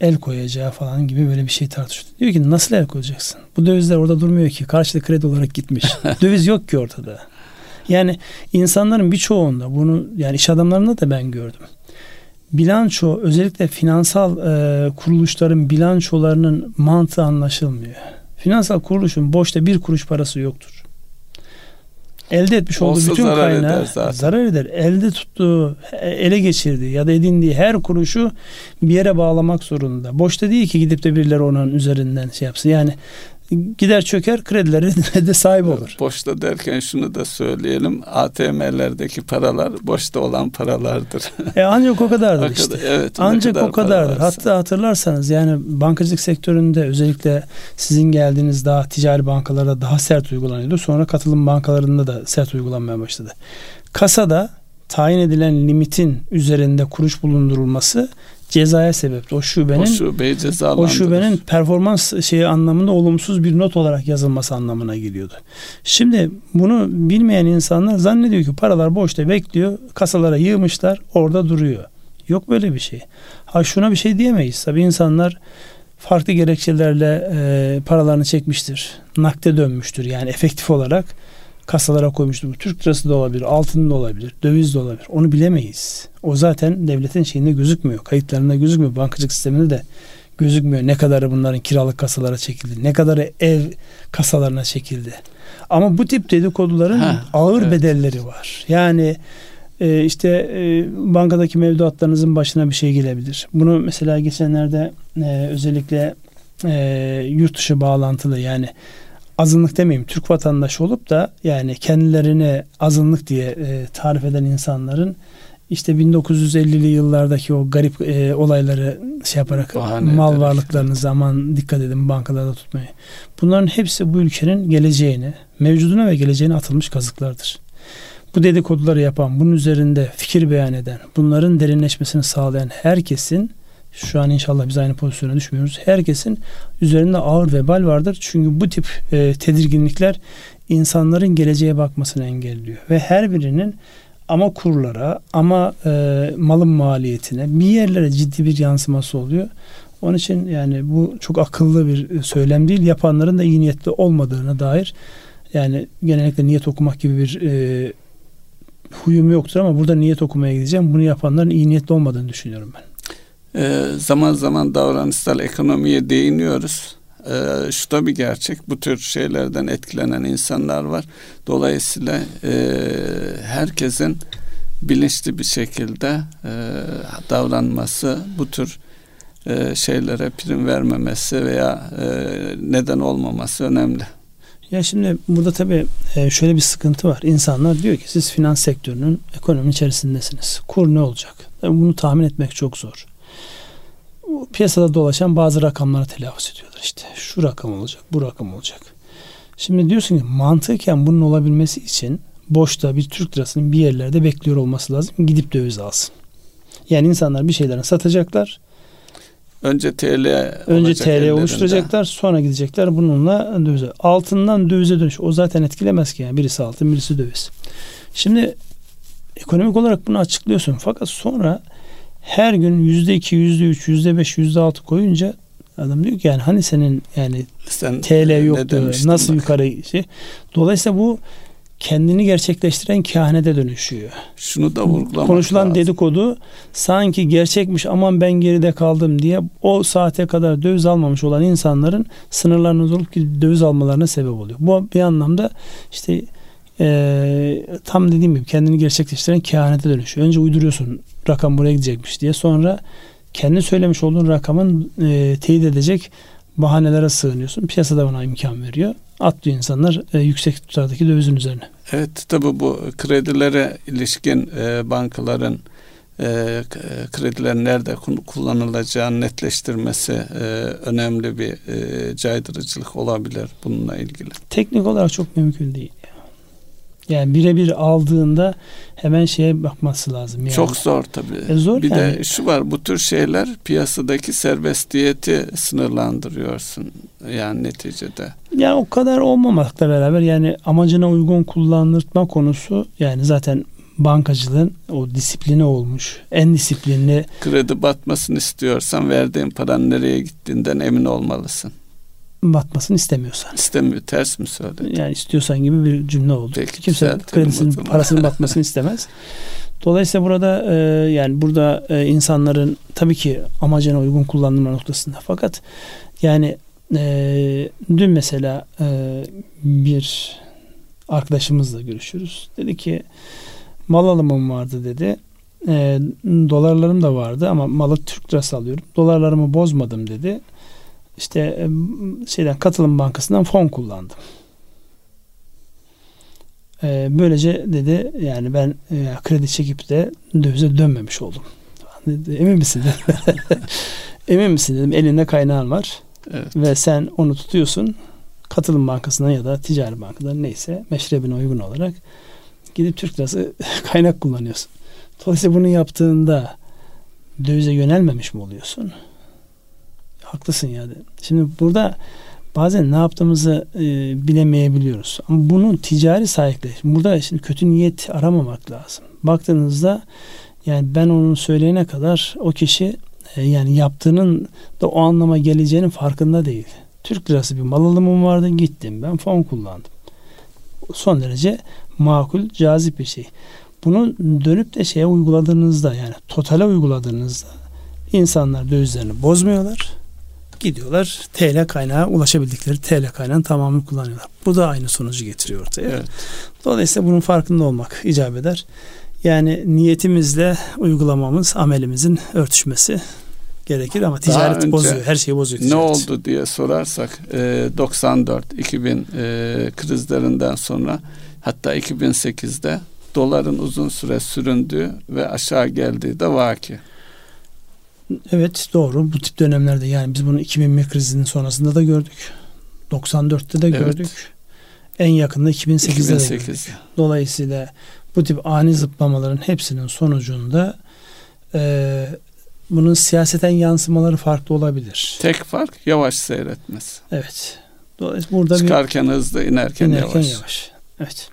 Speaker 1: el koyacağı falan gibi böyle bir şey tartışıyor. Diyor ki nasıl el koyacaksın? Bu dövizler orada durmuyor ki. Karşılık kredi olarak gitmiş. Döviz yok ki ortada. Yani insanların birçoğunda bunu yani iş adamlarında da ben gördüm. Bilanço özellikle finansal e, kuruluşların bilançolarının mantığı anlaşılmıyor. Finansal kuruluşun boşta bir kuruş parası yoktur elde etmiş olduğu Olsa bütün zarar kaynağı eder zaten. zarar eder. Elde tuttuğu, ele geçirdiği ya da edindiği her kuruşu bir yere bağlamak zorunda. Boşta değil ki gidip de birileri onun üzerinden şey yapsın. Yani gider çöker kredileri de sahip olur.
Speaker 2: Boşta derken şunu da söyleyelim. ATM'lerdeki paralar boşta olan paralardır.
Speaker 1: E ancak o kadardır işte. Evet, ancak kadar o kadardır. Hatta hatırlarsanız yani bankacılık sektöründe özellikle sizin geldiğiniz daha ticari bankalarda daha sert uygulanıyordu. Sonra katılım bankalarında da sert uygulanmaya başladı. Kasada tayin edilen limitin üzerinde kuruş bulundurulması cezaya sebepti. O şubenin o şubeyi O şubenin performans şeyi anlamında olumsuz bir not olarak yazılması anlamına geliyordu. Şimdi bunu bilmeyen insanlar zannediyor ki paralar boşta bekliyor. Kasalara yığmışlar, orada duruyor. Yok böyle bir şey. Ha şuna bir şey diyemeyiz. Tabii insanlar farklı gerekçelerle e, paralarını çekmiştir. Nakde dönmüştür yani efektif olarak kasalara koymuştur. Bu Türk lirası da olabilir, altın da olabilir, döviz de olabilir. Onu bilemeyiz. O zaten devletin şeyinde gözükmüyor. Kayıtlarında gözükmüyor. Bankacılık sisteminde de gözükmüyor. Ne kadarı bunların kiralık kasalara çekildi. Ne kadarı ev kasalarına çekildi. Ama bu tip dedikoduların ha, ağır evet. bedelleri var. Yani e, işte e, bankadaki mevduatlarınızın başına bir şey gelebilir. Bunu mesela geçenlerde e, özellikle e, yurt dışı bağlantılı yani azınlık demeyeyim Türk vatandaşı olup da yani kendilerini azınlık diye e, tarif eden insanların işte 1950'li yıllardaki o garip e, olayları şey yaparak Bahane mal ederek. varlıklarını zaman dikkat edin bankalarda tutmayı. Bunların hepsi bu ülkenin geleceğini, mevcuduna ve geleceğine atılmış kazıklardır. Bu dedikoduları yapan, bunun üzerinde fikir beyan eden, bunların derinleşmesini sağlayan herkesin şu an inşallah biz aynı pozisyona düşmüyoruz. Herkesin üzerinde ağır vebal vardır. Çünkü bu tip e, tedirginlikler insanların geleceğe bakmasını engelliyor. Ve her birinin ama kurlara ama e, malın maliyetine bir yerlere ciddi bir yansıması oluyor. Onun için yani bu çok akıllı bir söylem değil. Yapanların da iyi niyetli olmadığına dair yani genellikle niyet okumak gibi bir e, huyum yoktur ama burada niyet okumaya gideceğim. Bunu yapanların iyi niyetli olmadığını düşünüyorum ben.
Speaker 2: E, zaman zaman davranışsal ekonomiye değiniyoruz. E, şu da bir gerçek. Bu tür şeylerden etkilenen insanlar var. Dolayısıyla e, herkesin bilinçli bir şekilde e, davranması, bu tür e, şeylere prim vermemesi veya neden olmaması önemli.
Speaker 1: Ya şimdi burada tabii şöyle bir sıkıntı var. İnsanlar diyor ki siz finans sektörünün ekonomi içerisindesiniz. Kur ne olacak? Bunu tahmin etmek çok zor piyasada dolaşan bazı rakamlara telaffuz ediyorlar işte. Şu rakam olacak, bu rakam olacak. Şimdi diyorsun ki mantıken bunun olabilmesi için boşta bir Türk lirasının bir yerlerde bekliyor olması lazım. Gidip döviz alsın. Yani insanlar bir şeylerini satacaklar.
Speaker 2: Önce TL
Speaker 1: önce TL ellerinde. oluşturacaklar, sonra gidecekler bununla dövize. Altından dövize dönüş. O zaten etkilemez ki yani. Birisi altın, birisi döviz. Şimdi ekonomik olarak bunu açıklıyorsun. Fakat sonra her gün yüzde iki, yüzde üç, yüzde beş, yüzde altı koyunca adam diyor ki yani hani senin yani Sen TL yoktu nasıl bak. yukarı şey. Dolayısıyla bu kendini gerçekleştiren kehanete dönüşüyor.
Speaker 2: Şunu da vurgulamak
Speaker 1: Konuşulan lazım. dedikodu sanki gerçekmiş aman ben geride kaldım diye o saate kadar döviz almamış olan insanların sınırlarını zorlup döviz almalarına sebep oluyor. Bu bir anlamda işte e, tam dediğim gibi kendini gerçekleştiren kehanete dönüşüyor. Önce uyduruyorsun rakam buraya gidecekmiş diye. Sonra kendi söylemiş olduğun rakamın e, teyit edecek bahanelere sığınıyorsun. Piyasada buna imkan veriyor. Atlıyor insanlar e, yüksek tutardaki dövizin üzerine.
Speaker 2: Evet tabi bu kredilere ilişkin e, bankaların e, kredilerin nerede kullanılacağı netleştirmesi e, önemli bir e, caydırıcılık olabilir bununla ilgili.
Speaker 1: Teknik olarak çok mümkün değil. Yani birebir aldığında hemen şeye bakması lazım. Yani.
Speaker 2: Çok zor tabii.
Speaker 1: E zor
Speaker 2: bir
Speaker 1: yani.
Speaker 2: de şu var bu tür şeyler piyasadaki serbestiyeti sınırlandırıyorsun yani neticede.
Speaker 1: Yani o kadar olmamakla beraber yani amacına uygun kullanılma konusu yani zaten bankacılığın o disipline olmuş. En disiplinli.
Speaker 2: Kredi batmasını istiyorsan verdiğin paranın nereye gittiğinden emin olmalısın.
Speaker 1: Batmasını istemiyorsan.
Speaker 2: İstemiyor. Ters mi söyledi?
Speaker 1: Yani istiyorsan gibi bir cümle oldu.
Speaker 2: Peki,
Speaker 1: Kimse kredisinin parasının batmasını istemez. Dolayısıyla burada e, yani burada e, insanların tabii ki amacına uygun kullanılma noktasında fakat yani e, dün mesela e, bir arkadaşımızla görüşürüz. Dedi ki mal alımım vardı dedi. E, dolarlarım da vardı ama malı Türk lirası alıyorum. Dolarlarımı bozmadım dedi. İşte e, şeyden katılım bankasından fon kullandım. E, böylece dedi yani ben e, kredi çekip de dövize dönmemiş oldum. Dedi, Emin misin? Emin misin dedim. Elinde kaynağın var.
Speaker 2: Evet.
Speaker 1: Ve sen onu tutuyorsun. Katılım bankasından ya da ticari bankadan neyse meşrebine uygun olarak gidip Türk lirası kaynak kullanıyorsun. Dolayısıyla bunu yaptığında dövize yönelmemiş mi oluyorsun? Haklısın ya. Şimdi burada bazen ne yaptığımızı e, bilemeyebiliyoruz. Ama bunun ticari sahipleri. Burada şimdi kötü niyet aramamak lazım. Baktığınızda yani ben onun söyleyene kadar o kişi e, yani yaptığının da o anlama geleceğinin farkında değil. Türk lirası bir mal alımım vardı gittim ben fon kullandım. Son derece makul, cazip bir şey. Bunu dönüp de şeye uyguladığınızda yani totale uyguladığınızda insanlar dövizlerini bozmuyorlar. Gidiyorlar TL kaynağı ulaşabildikleri TL kaynağının tamamını kullanıyorlar. Bu da aynı sonucu getiriyor ortaya.
Speaker 2: Evet.
Speaker 1: Dolayısıyla bunun farkında olmak icap eder. Yani niyetimizle uygulamamız, amelimizin örtüşmesi gerekir ama ticaret
Speaker 2: önce
Speaker 1: bozuyor. Her şeyi bozuyor.
Speaker 2: Ne
Speaker 1: ticaret.
Speaker 2: oldu diye sorarsak e, 94 2000 e, krizlerinden sonra hatta 2008'de doların uzun süre süründüğü ve aşağı geldiği de vaki.
Speaker 1: Evet doğru. Bu tip dönemlerde yani biz bunu 2001 krizinin sonrasında da gördük. 94'te de
Speaker 2: Evet.
Speaker 1: gördük. En yakında 2008'de de
Speaker 2: 2008.
Speaker 1: gördük. Dolayısıyla bu tip ani zıplamaların hepsinin sonucunda e, bunun siyaseten yansımaları farklı olabilir.
Speaker 2: Tek fark yavaş seyretmesi.
Speaker 1: Evet. Dolayısıyla burada bir
Speaker 2: Çıkarken hızlı, inerken,
Speaker 1: inerken
Speaker 2: yavaş.
Speaker 1: yavaş. Evet.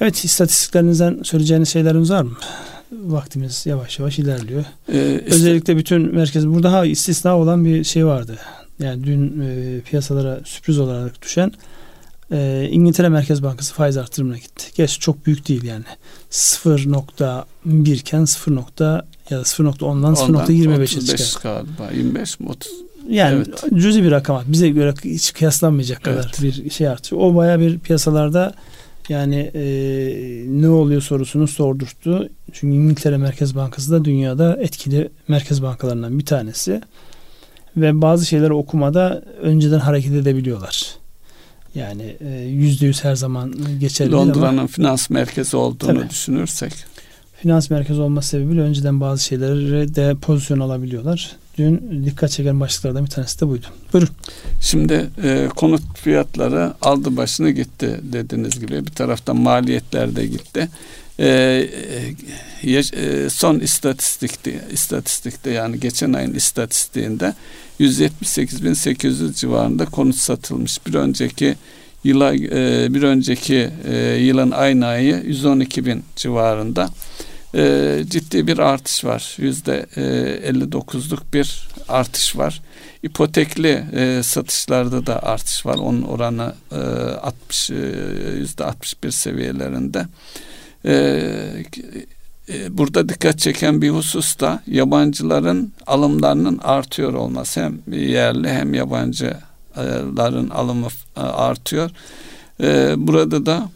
Speaker 1: Evet istatistiklerinizden söyleyeceğiniz şeyleriniz var mı? Vaktimiz yavaş yavaş ilerliyor.
Speaker 2: Ee, işte-
Speaker 1: Özellikle bütün merkez burada ha istisna olan bir şey vardı. Yani dün e, piyasalara sürpriz olarak düşen e, İngiltere Merkez Bankası faiz artırımına gitti. Gerçi çok büyük değil yani. 0.1 iken 0. nokta ya da 0.10'dan
Speaker 2: ondan
Speaker 1: 0.25'e
Speaker 2: 35
Speaker 1: çıkar.
Speaker 2: galiba 25 mi 30
Speaker 1: Yani
Speaker 2: Evet.
Speaker 1: cüzi bir rakam. Bize göre hiç kıyaslanmayacak kadar bir şey artıyor. O baya bir piyasalarda yani e, ne oluyor sorusunu sordurttu. Çünkü İngiltere Merkez Bankası da dünyada etkili merkez bankalarından bir tanesi. Ve bazı şeyleri okumada önceden hareket edebiliyorlar. Yani e, yüzde yüz her zaman geçerli
Speaker 2: Londra'nın finans merkezi olduğunu
Speaker 1: Tabii.
Speaker 2: düşünürsek
Speaker 1: finans merkezi olması sebebiyle önceden bazı şeyleri de pozisyon alabiliyorlar. Dün dikkat çeken başlıklardan bir tanesi de buydu. Buyurun.
Speaker 2: Şimdi e, konut fiyatları aldı başını gitti dediğiniz gibi bir taraftan maliyetler de gitti. E, e, e, son istatistikte istatistikte yani geçen ayın istatistiğinde 178.800 civarında konut satılmış. Bir önceki yıla e, bir önceki e, yılın aynı ayı 112.000 civarında. E, ciddi bir artış var. Yüzde e, 59'luk bir artış var. İpotekli e, satışlarda da artış var. Onun oranı e, 60 e, yüzde 61 seviyelerinde. E, e, burada dikkat çeken bir husus da yabancıların alımlarının artıyor olması. Hem yerli hem yabancıların alımı e, artıyor. E, burada da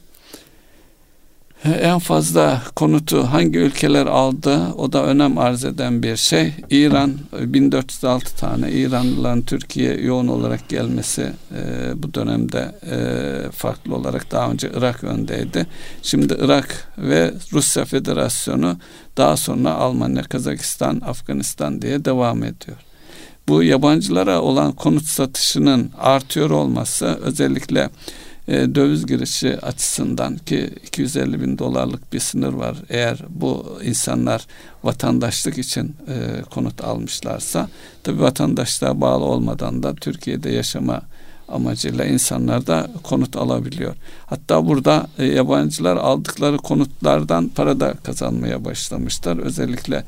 Speaker 2: en fazla konutu hangi ülkeler aldı o da önem arz eden bir şey. İran 1406 tane İranlıların Türkiye yoğun olarak gelmesi e, bu dönemde e, farklı olarak daha önce Irak öndeydi. Şimdi Irak ve Rusya Federasyonu daha sonra Almanya, Kazakistan, Afganistan diye devam ediyor. Bu yabancılara olan konut satışının artıyor olması özellikle e, döviz girişi açısından ki 250 bin dolarlık bir sınır var. Eğer bu insanlar vatandaşlık için e, konut almışlarsa tabi vatandaşlığa bağlı olmadan da Türkiye'de yaşama amacıyla insanlar da konut alabiliyor. Hatta burada e, yabancılar aldıkları konutlardan para da kazanmaya başlamışlar. Özellikle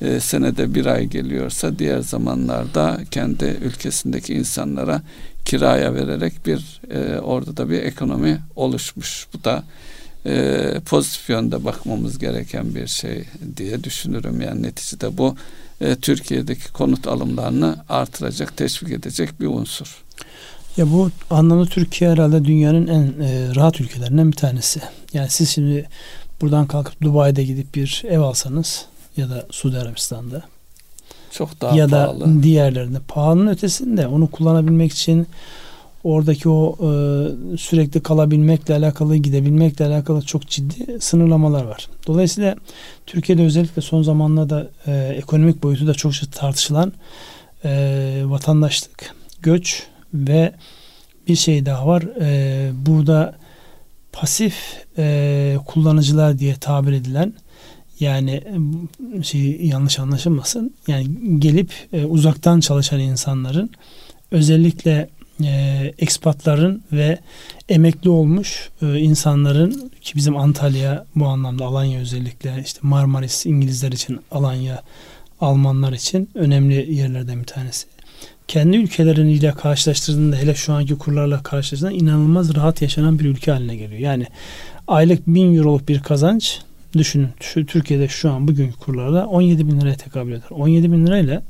Speaker 2: e, senede bir ay geliyorsa diğer zamanlarda kendi ülkesindeki insanlara kiraya vererek bir e, orada da bir ekonomi oluşmuş. Bu da e, pozitif yönde bakmamız gereken bir şey diye düşünürüm. Yani neticede bu e, Türkiye'deki konut alımlarını artıracak, teşvik edecek bir unsur.
Speaker 1: Ya bu anlamda Türkiye herhalde dünyanın en e, rahat ülkelerinden bir tanesi. Yani siz şimdi buradan kalkıp Dubai'de gidip bir ev alsanız ya da Suudi Arabistan'da
Speaker 2: çok daha
Speaker 1: ya
Speaker 2: pahalı.
Speaker 1: da diğerlerinde pahalının ötesinde onu kullanabilmek için oradaki o e, sürekli kalabilmekle alakalı gidebilmekle alakalı çok ciddi sınırlamalar var. Dolayısıyla Türkiye'de özellikle son zamanlarda e, ekonomik boyutu da çok tartışılan e, vatandaşlık, göç ve bir şey daha var. E, burada pasif e, kullanıcılar diye tabir edilen yani şey yanlış anlaşılmasın. Yani gelip e, uzaktan çalışan insanların özellikle e, ekspatların ve emekli olmuş e, insanların ki bizim Antalya bu anlamda Alanya özellikle işte Marmaris İngilizler için Alanya Almanlar için önemli yerlerden bir tanesi. Kendi ülkeleriyle karşılaştırdığında hele şu anki kurlarla karşılaştırdığında inanılmaz rahat yaşanan bir ülke haline geliyor. Yani aylık bin euroluk bir kazanç düşünün şu Türkiye'de şu an bugünkü kurlarla 17 bin liraya tekabül eder. 17 bin lirayla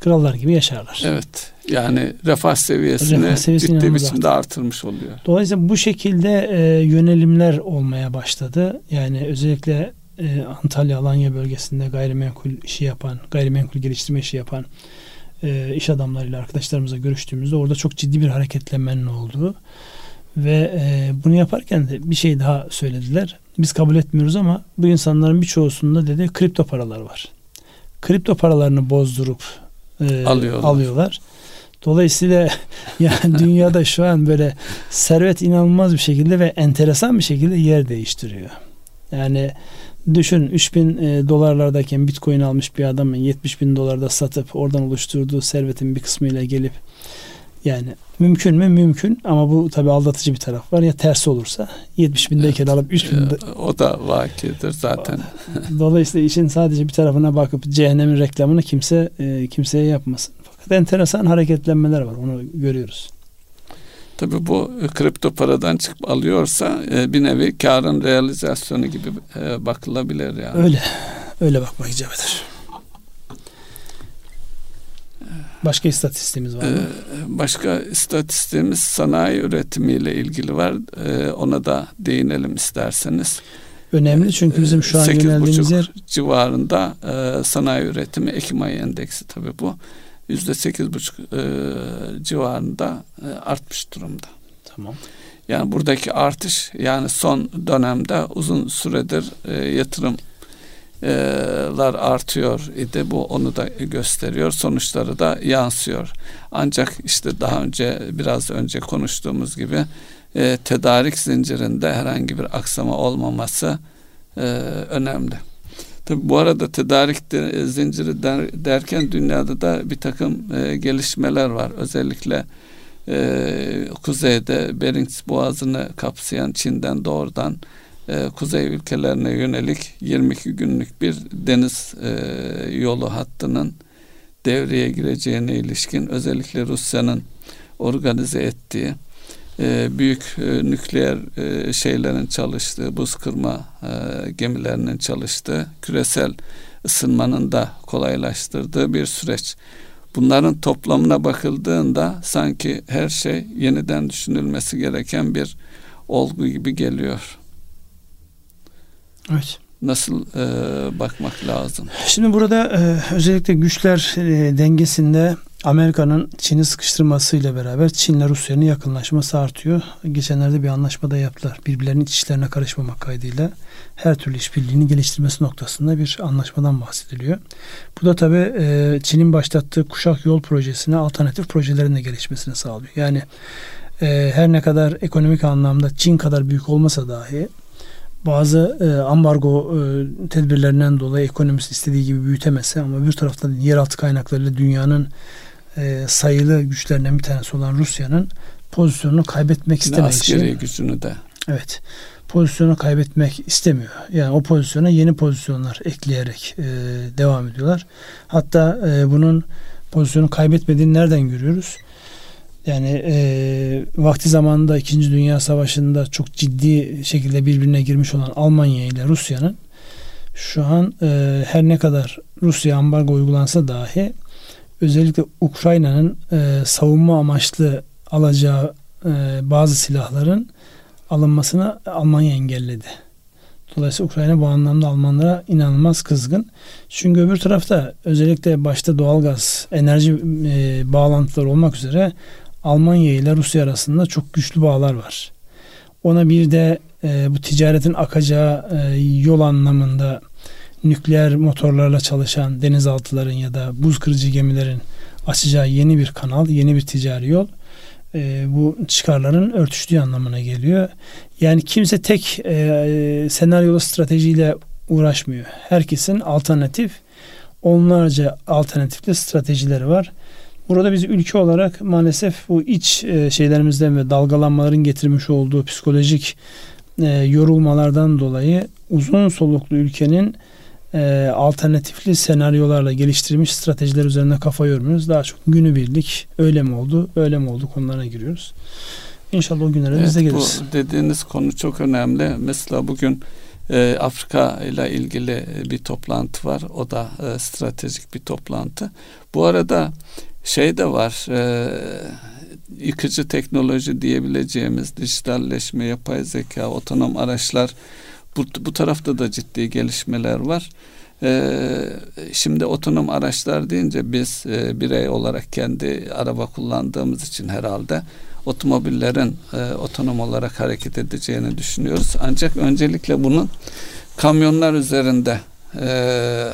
Speaker 1: krallar gibi yaşarlar.
Speaker 2: Evet. Yani refah seviyesini, refah seviyesini ciddi biçimde artırmış oluyor.
Speaker 1: Dolayısıyla bu şekilde e, yönelimler olmaya başladı. Yani özellikle e, Antalya, Alanya bölgesinde gayrimenkul işi yapan, gayrimenkul geliştirme işi yapan e, iş adamlarıyla arkadaşlarımızla görüştüğümüzde orada çok ciddi bir hareketlenmenin olduğu ve e, bunu yaparken de bir şey daha söylediler. Biz kabul etmiyoruz ama bu insanların birçoğusunda dedi kripto paralar var. Kripto paralarını bozdurup e, alıyorlar. alıyorlar. Dolayısıyla yani dünyada şu an böyle servet inanılmaz bir şekilde ve enteresan bir şekilde yer değiştiriyor. Yani düşün 3000 e, dolarlardayken bitcoin almış bir adamın 70 bin dolarda satıp oradan oluşturduğu servetin bir kısmıyla gelip yani mümkün mü? Mümkün ama bu tabi aldatıcı bir taraf var. Ya tersi olursa 70 bindeyken evet. alıp 3 binde...
Speaker 2: O da vakidir zaten.
Speaker 1: Dolayısıyla işin sadece bir tarafına bakıp cehennemin reklamını kimse e, kimseye yapmasın. Fakat enteresan hareketlenmeler var. Onu görüyoruz.
Speaker 2: Tabi bu kripto paradan çıkıp alıyorsa e, bir nevi karın realizasyonu gibi e, bakılabilir yani.
Speaker 1: Öyle. Öyle bakmak icap eder. Başka istatistiğimiz var mı?
Speaker 2: Ee, başka istatistiğimiz sanayi üretimiyle ilgili var. Ee, ona da değinelim isterseniz.
Speaker 1: Önemli çünkü bizim şu an yöneldiğimiz yer
Speaker 2: civarında e, sanayi üretimi Ekim ayı endeksi tabi bu. Yüzde sekiz buçuk e, civarında e, artmış durumda.
Speaker 1: Tamam.
Speaker 2: Yani buradaki artış yani son dönemde uzun süredir yatırım lar artıyor idi. Bu onu da gösteriyor. Sonuçları da yansıyor. Ancak işte daha önce biraz önce konuştuğumuz gibi e, tedarik zincirinde herhangi bir aksama olmaması e, önemli. Tabi bu arada tedarik de, zinciri der, derken dünyada da bir takım e, gelişmeler var. Özellikle e, kuzeyde Bering Boğazı'nı kapsayan Çin'den doğrudan e, kuzey ülkelerine yönelik 22 günlük bir deniz e, yolu hattının devreye gireceğine ilişkin özellikle Rusya'nın organize ettiği e, büyük e, nükleer e, şeylerin çalıştığı, buz kırma e, gemilerinin çalıştığı, küresel ısınmanın da kolaylaştırdığı bir süreç. Bunların toplamına bakıldığında sanki her şey yeniden düşünülmesi gereken bir olgu gibi geliyor.
Speaker 1: Evet.
Speaker 2: Nasıl e, bakmak lazım?
Speaker 1: Şimdi burada e, özellikle güçler e, dengesinde Amerika'nın Çin'i sıkıştırmasıyla beraber Çin'le Rusya'nın yakınlaşması artıyor. Geçenlerde bir anlaşma da yaptılar. Birbirlerinin iç işlerine karışmamak kaydıyla her türlü işbirliğini geliştirmesi noktasında bir anlaşmadan bahsediliyor. Bu da tabii e, Çin'in başlattığı kuşak yol projesine alternatif projelerin de gelişmesini sağlıyor. Yani e, her ne kadar ekonomik anlamda Çin kadar büyük olmasa dahi bazı e, ambargo e, tedbirlerinden dolayı ekonomisi istediği gibi büyütemese ama bir taraftan yeraltı kaynaklarıyla dünyanın e, sayılı güçlerinden bir tanesi olan Rusya'nın pozisyonunu kaybetmek istemediği
Speaker 2: Askeri gücünü de.
Speaker 1: Evet. Pozisyonu kaybetmek istemiyor. Yani o pozisyona yeni pozisyonlar ekleyerek e, devam ediyorlar. Hatta e, bunun pozisyonu kaybetmediğini nereden görüyoruz? Yani e, vakti zamanında İkinci Dünya Savaşı'nda çok ciddi şekilde birbirine girmiş olan Almanya ile Rusya'nın şu an e, her ne kadar Rusya ambargo uygulansa dahi özellikle Ukrayna'nın e, savunma amaçlı alacağı e, bazı silahların alınmasını Almanya engelledi. Dolayısıyla Ukrayna bu anlamda Almanlara inanılmaz kızgın. Çünkü öbür tarafta özellikle başta doğalgaz, enerji e, bağlantıları olmak üzere Almanya ile Rusya arasında çok güçlü bağlar var. Ona bir de e, bu ticaretin akacağı e, yol anlamında nükleer motorlarla çalışan denizaltıların ya da buz kırıcı gemilerin açacağı yeni bir kanal, yeni bir ticari yol e, bu çıkarların örtüştüğü anlamına geliyor. Yani kimse tek e, senaryolu stratejiyle uğraşmıyor. Herkesin alternatif onlarca alternatifli stratejileri var. Burada biz ülke olarak maalesef bu iç e, şeylerimizden ve dalgalanmaların getirmiş olduğu psikolojik e, yorulmalardan dolayı uzun soluklu ülkenin e, alternatifli senaryolarla geliştirilmiş stratejiler üzerine kafa yormuyoruz. Daha çok günübirlik öyle mi oldu, böyle mi oldu konularına giriyoruz. İnşallah o günlere evet, biz de geliriz.
Speaker 2: Bu dediğiniz konu çok önemli. Mesela bugün e, Afrika ile ilgili bir toplantı var. O da e, stratejik bir toplantı. Bu arada şey de var. E, yıkıcı teknoloji diyebileceğimiz dijitalleşme, yapay zeka, otonom araçlar bu, bu tarafta da ciddi gelişmeler var. Ee, şimdi otonom araçlar deyince biz e, birey olarak kendi araba kullandığımız için herhalde otomobillerin e, otonom olarak hareket edeceğini düşünüyoruz. Ancak öncelikle bunun kamyonlar üzerinde e,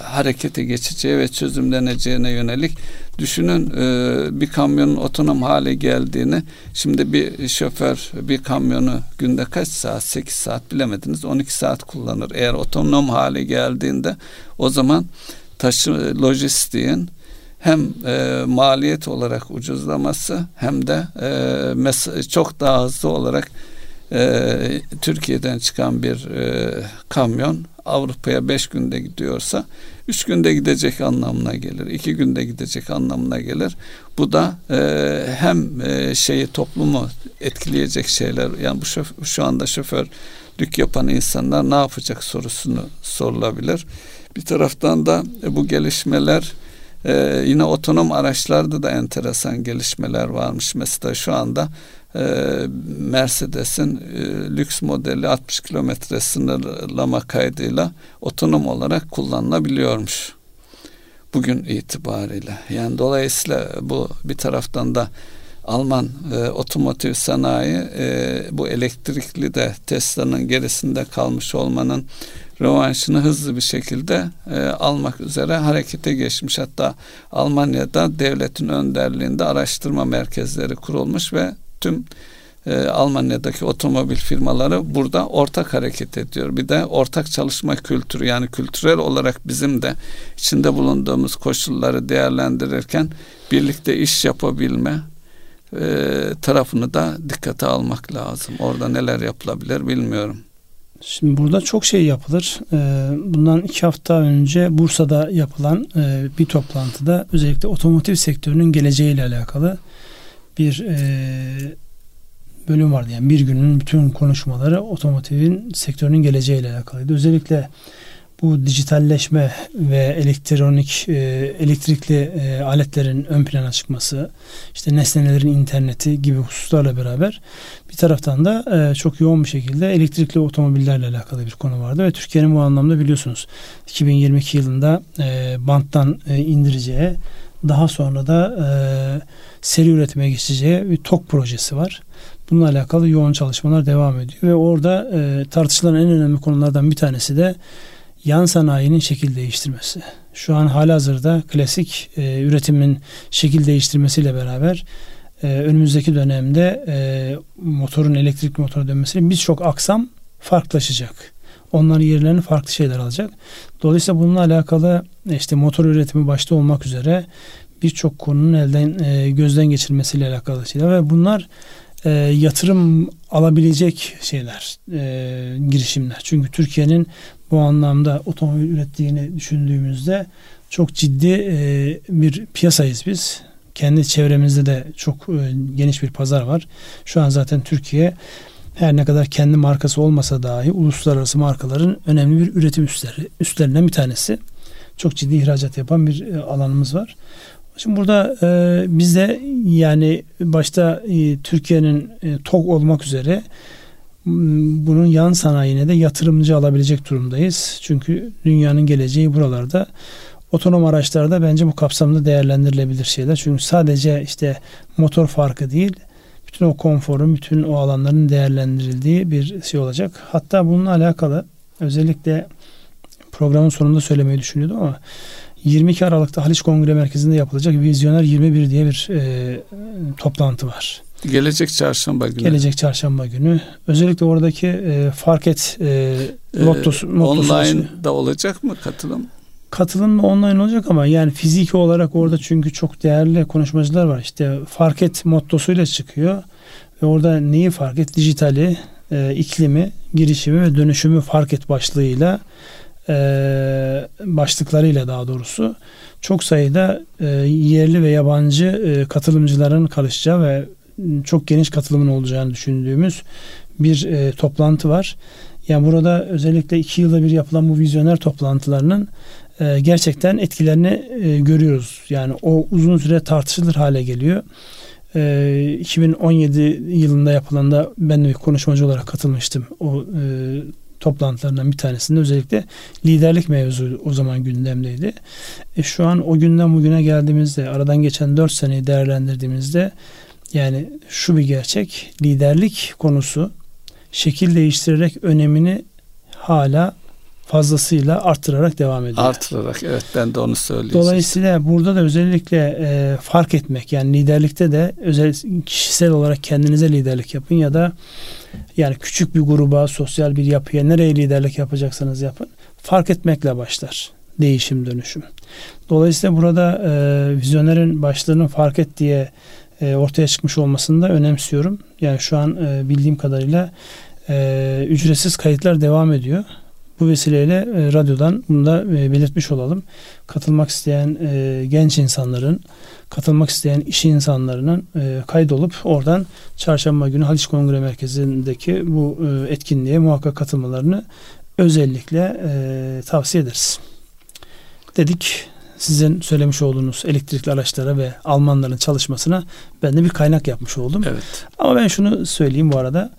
Speaker 2: harekete geçeceği ve çözümleneceğine yönelik düşünün e, bir kamyonun otonom hale geldiğini şimdi bir şoför bir kamyonu günde kaç saat 8 saat bilemediniz 12 saat kullanır. Eğer otonom hale geldiğinde o zaman taşı lojistiğin hem e, maliyet olarak ucuzlaması hem de e, çok daha hızlı olarak e, Türkiye'den çıkan bir e, kamyon Avrupa'ya beş günde gidiyorsa üç günde gidecek anlamına gelir. iki günde gidecek anlamına gelir. Bu da e, hem e, şeyi toplumu etkileyecek şeyler. Yani bu şöf, şu anda şoförlük yapan insanlar ne yapacak sorusunu sorulabilir. Bir taraftan da e, bu gelişmeler ee, yine otonom araçlarda da enteresan gelişmeler varmış. Mesela şu anda Mercedes'in e, lüks modeli 60 kilometre sınırlama kaydıyla otonom olarak kullanılabiliyormuş. Bugün itibariyle. Yani dolayısıyla bu bir taraftan da Alman e, otomotiv sanayi e, bu elektrikli de Tesla'nın gerisinde kalmış olmanın rövanşını hızlı bir şekilde e, almak üzere harekete geçmiş. Hatta Almanya'da devletin önderliğinde araştırma merkezleri kurulmuş ve tüm e, Almanya'daki otomobil firmaları burada ortak hareket ediyor. Bir de ortak çalışma kültürü yani kültürel olarak bizim de içinde bulunduğumuz koşulları değerlendirirken birlikte iş yapabilme e, tarafını da dikkate almak lazım. Orada neler yapılabilir bilmiyorum.
Speaker 1: Şimdi burada çok şey yapılır. Ee, bundan iki hafta önce Bursa'da yapılan e, bir toplantıda özellikle otomotiv sektörünün geleceğiyle alakalı bir e, bölüm vardı. Yani bir günün bütün konuşmaları otomotivin sektörünün geleceğiyle alakalıydı. Özellikle bu dijitalleşme ve elektronik e, elektrikli e, aletlerin ön plana çıkması, işte nesnelerin interneti gibi hususlarla beraber bir taraftan da e, çok yoğun bir şekilde elektrikli otomobillerle alakalı bir konu vardı ve Türkiye'nin bu anlamda biliyorsunuz 2022 yılında e, banttan e, indireceği daha sonra da e, seri üretime geçeceği bir TOK projesi var. Bununla alakalı yoğun çalışmalar devam ediyor ve orada e, tartışılan en önemli konulardan bir tanesi de yan sanayinin şekil değiştirmesi. Şu an halihazırda klasik e, üretimin şekil değiştirmesiyle beraber e, önümüzdeki dönemde e, motorun elektrik motoru dönmesiyle birçok aksam farklılaşacak. Onların yerlerini farklı şeyler alacak. Dolayısıyla bununla alakalı işte motor üretimi başta olmak üzere birçok konunun elden e, gözden geçirmesiyle alakalı şeyler ve bunlar e, yatırım alabilecek şeyler, e, girişimler. Çünkü Türkiye'nin bu anlamda otomobil ürettiğini düşündüğümüzde çok ciddi e, bir piyasayız biz. Kendi çevremizde de çok e, geniş bir pazar var. Şu an zaten Türkiye her ne kadar kendi markası olmasa dahi uluslararası markaların önemli bir üretim üstleri, üstlerinden bir tanesi. Çok ciddi ihracat yapan bir e, alanımız var. Şimdi burada e, biz de yani başta e, Türkiye'nin e, TOG olmak üzere bunun yan sanayine de yatırımcı alabilecek durumdayız. Çünkü dünyanın geleceği buralarda. Otonom araçlarda bence bu kapsamda değerlendirilebilir şeyler. Çünkü sadece işte motor farkı değil, bütün o konforun, bütün o alanların değerlendirildiği bir şey olacak. Hatta bununla alakalı özellikle programın sonunda söylemeyi düşünüyordum ama 22 Aralık'ta Haliç Kongre Merkezi'nde yapılacak Vizyoner 21 diye bir e, toplantı var.
Speaker 2: Gelecek çarşamba günü.
Speaker 1: Gelecek çarşamba günü. Özellikle oradaki e, fark et e, lottosu, e,
Speaker 2: Online da olacak mı katılım?
Speaker 1: Katılım da online olacak ama yani fiziki olarak orada çünkü çok değerli konuşmacılar var. İşte fark et mottosuyla çıkıyor. Ve orada neyi fark et? Dijitali, e, iklimi, girişimi ve dönüşümü fark et başlığıyla e, başlıklarıyla daha doğrusu çok sayıda e, yerli ve yabancı e, katılımcıların karışacağı ve çok geniş katılımın olacağını düşündüğümüz bir e, toplantı var. Yani burada özellikle iki yılda bir yapılan bu vizyoner toplantılarının e, gerçekten etkilerini e, görüyoruz. Yani o uzun süre tartışılır hale geliyor. E, 2017 yılında yapılanda ben de bir konuşmacı olarak katılmıştım. O e, toplantılarından bir tanesinde özellikle liderlik mevzu o zaman gündemdeydi. E, şu an o günden bugüne geldiğimizde aradan geçen 4 seneyi değerlendirdiğimizde yani şu bir gerçek liderlik konusu şekil değiştirerek önemini hala fazlasıyla arttırarak devam ediyor.
Speaker 2: Arttırarak evet ben de onu söyleyeceğim.
Speaker 1: Dolayısıyla burada da özellikle e, fark etmek yani liderlikte de özel kişisel olarak kendinize liderlik yapın ya da yani küçük bir gruba, sosyal bir yapıya nereye liderlik yapacaksanız yapın. Fark etmekle başlar değişim dönüşüm. Dolayısıyla burada e, vizyonerin başlığının fark et diye e, ortaya çıkmış olmasını da önemsiyorum. Yani şu an e, bildiğim kadarıyla e, ücretsiz kayıtlar devam ediyor. Bu vesileyle e, radyodan bunu da e, belirtmiş olalım. Katılmak isteyen e, genç insanların, katılmak isteyen iş insanlarının e, kaydolup oradan çarşamba günü Haliç Kongre Merkezi'ndeki bu e, etkinliğe muhakkak katılmalarını özellikle e, tavsiye ederiz. Dedik sizin söylemiş olduğunuz elektrikli araçlara ve Almanların çalışmasına ben de bir kaynak yapmış oldum.
Speaker 2: Evet.
Speaker 1: Ama ben şunu söyleyeyim bu arada.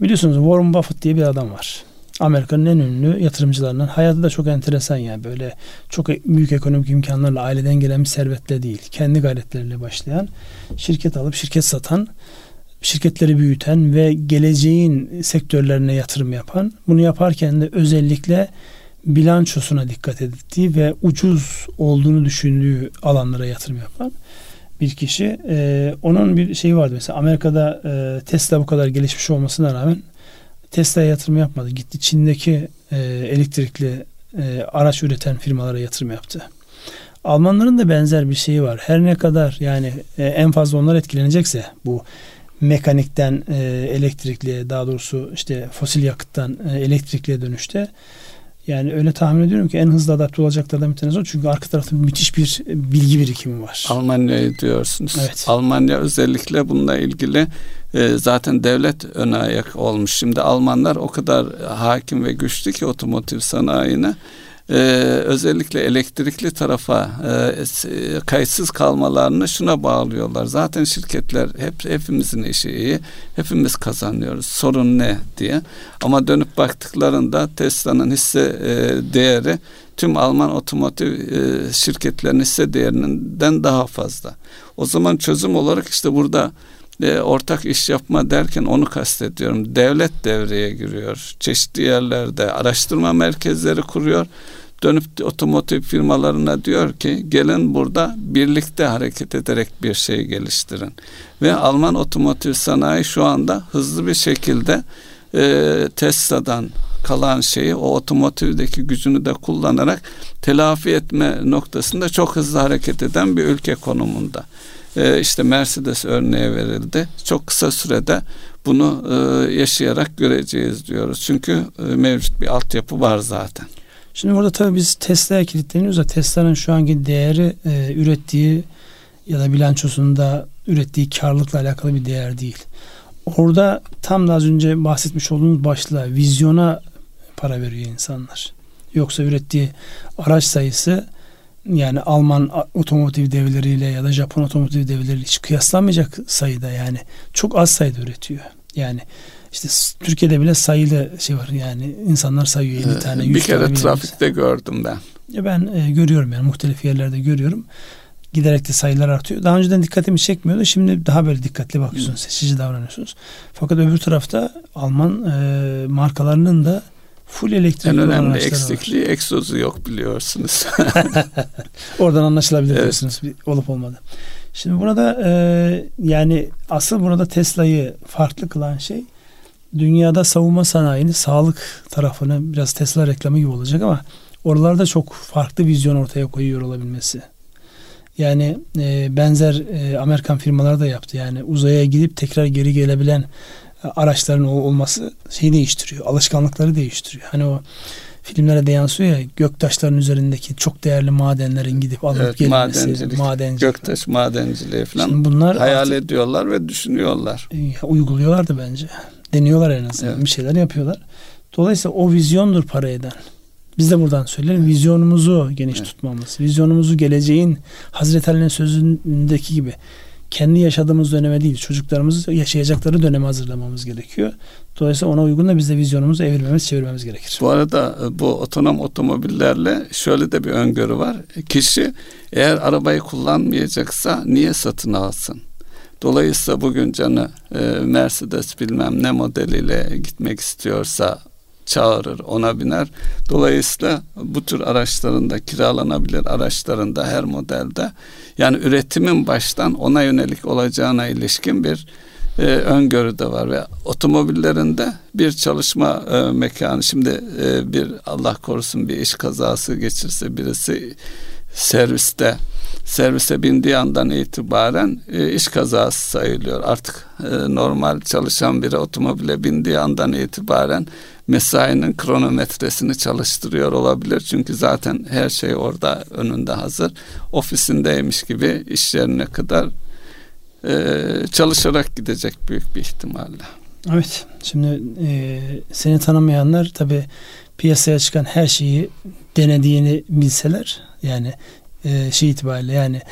Speaker 1: Biliyorsunuz Warren Buffett diye bir adam var. Amerika'nın en ünlü yatırımcılarından. Hayatı da çok enteresan yani böyle çok büyük ekonomik imkanlarla aileden gelen bir servetle değil. Kendi gayretleriyle başlayan, şirket alıp şirket satan, şirketleri büyüten ve geleceğin sektörlerine yatırım yapan. Bunu yaparken de özellikle bilançosuna dikkat ettiği ve ucuz olduğunu düşündüğü alanlara yatırım yapan bir kişi. Ee, onun bir şeyi vardı mesela Amerika'da e, Tesla bu kadar gelişmiş olmasına rağmen Tesla'ya yatırım yapmadı. Gitti Çin'deki e, elektrikli e, araç üreten firmalara yatırım yaptı. Almanların da benzer bir şeyi var. Her ne kadar yani e, en fazla onlar etkilenecekse bu mekanikten e, elektrikliye daha doğrusu işte fosil yakıttan e, elektrikliye dönüşte yani öyle tahmin ediyorum ki en hızlı adapte olacaklardan bir tanesi o. Çünkü arka tarafta müthiş bir bilgi birikimi var.
Speaker 2: Almanya'yı diyorsunuz.
Speaker 1: Evet.
Speaker 2: Almanya özellikle bununla ilgili e, zaten devlet ön ayak olmuş. Şimdi Almanlar o kadar hakim ve güçlü ki otomotiv sanayine e, özellikle elektrikli tarafa e, kayıtsız kalmalarını şuna bağlıyorlar. Zaten şirketler hep hepimizin işi iyi, hepimiz kazanıyoruz. Sorun ne diye. Ama dönüp baktıklarında Tesla'nın hisse e, değeri tüm Alman otomotiv e, şirketlerinin hisse değerinden daha fazla. O zaman çözüm olarak işte burada e, ortak iş yapma derken onu kastediyorum. Devlet devreye giriyor. Çeşitli yerlerde araştırma merkezleri kuruyor. Dönüp otomotiv firmalarına diyor ki gelin burada birlikte hareket ederek bir şey geliştirin. Ve Alman otomotiv sanayi şu anda hızlı bir şekilde e, Tesla'dan kalan şeyi o otomotivdeki gücünü de kullanarak telafi etme noktasında çok hızlı hareket eden bir ülke konumunda. Ee, işte Mercedes örneği verildi. Çok kısa sürede bunu e, yaşayarak göreceğiz diyoruz. Çünkü e, mevcut bir altyapı var zaten.
Speaker 1: Şimdi burada tabii biz Tesla'ya kilitleniyoruz da Tesla'nın şu anki değeri e, ürettiği ya da bilançosunda ürettiği karlılıkla alakalı bir değer değil. Orada tam da az önce bahsetmiş olduğunuz başlığa vizyona para veriyor insanlar. Yoksa ürettiği araç sayısı yani Alman otomotiv devleriyle ya da Japon otomotiv devleriyle hiç kıyaslanmayacak sayıda yani çok az sayıda üretiyor. Yani işte Türkiye'de bile sayılı şey var yani insanlar sayıyor 50 tane
Speaker 2: 100 Bir kere tane trafikte gördüm ben.
Speaker 1: Ya ben e, görüyorum yani muhtelif yerlerde görüyorum. Giderek de sayılar artıyor. Daha önceden dikkatimi çekmiyordu. Şimdi daha böyle dikkatli bakıyorsunuz. Seçici davranıyorsunuz. Fakat öbür tarafta Alman e, markalarının da full elektrikli
Speaker 2: En önemli eksikliği var. egzozu yok biliyorsunuz.
Speaker 1: Oradan anlaşılabilir evet. diyorsunuz olup olmadı. Şimdi burada e, yani asıl burada Tesla'yı farklı kılan şey dünyada savunma sanayini, sağlık tarafını biraz Tesla reklamı gibi olacak ama oralarda çok farklı vizyon ortaya koyuyor olabilmesi. Yani e, benzer e, Amerikan firmalar da yaptı. Yani uzaya gidip tekrar geri gelebilen araçların olması şeyi değiştiriyor. Alışkanlıkları değiştiriyor. Hani o filmlere de yansıyor ya göktaşların üzerindeki çok değerli madenlerin gidip alıp evet, gelmesi. Madencilik,
Speaker 2: madencilik. Göktaş madenciliği falan Şimdi bunlar hayal artık, ediyorlar ve düşünüyorlar.
Speaker 1: E, uyguluyorlar da bence. Deniyorlar en azından. Evet. Bir şeyler yapıyorlar. Dolayısıyla o vizyondur para eden. Biz de buradan söyleyelim vizyonumuzu geniş evet. tutmamız. Vizyonumuzu geleceğin Hazreti Ali'nin sözündeki gibi kendi yaşadığımız döneme değil çocuklarımızı yaşayacakları döneme hazırlamamız gerekiyor. Dolayısıyla ona uygun da biz de vizyonumuzu evirmemiz, çevirmemiz gerekir.
Speaker 2: Bu arada e, bu otonom otomobillerle şöyle de bir öngörü var. Kişi eğer arabayı kullanmayacaksa niye satın alsın? Dolayısıyla bugün canı e, Mercedes bilmem ne modeliyle gitmek istiyorsa çağırır, ona biner. Dolayısıyla bu tür araçlarında kiralanabilir araçlarında her modelde yani üretimin baştan ona yönelik olacağına ilişkin bir e, öngörü de var ve otomobillerinde bir çalışma e, mekanı şimdi e, bir Allah korusun bir iş kazası geçirse birisi serviste servise bindiği andan itibaren e, iş kazası sayılıyor. Artık e, normal çalışan biri otomobile bindiği andan itibaren mesainin kronometresini çalıştırıyor olabilir. Çünkü zaten her şey orada önünde hazır. Ofisindeymiş gibi iş yerine kadar e, çalışarak gidecek büyük bir ihtimalle.
Speaker 1: Evet. Şimdi e, seni tanımayanlar tabi piyasaya çıkan her şeyi denediğini bilseler yani e, şey itibariyle yani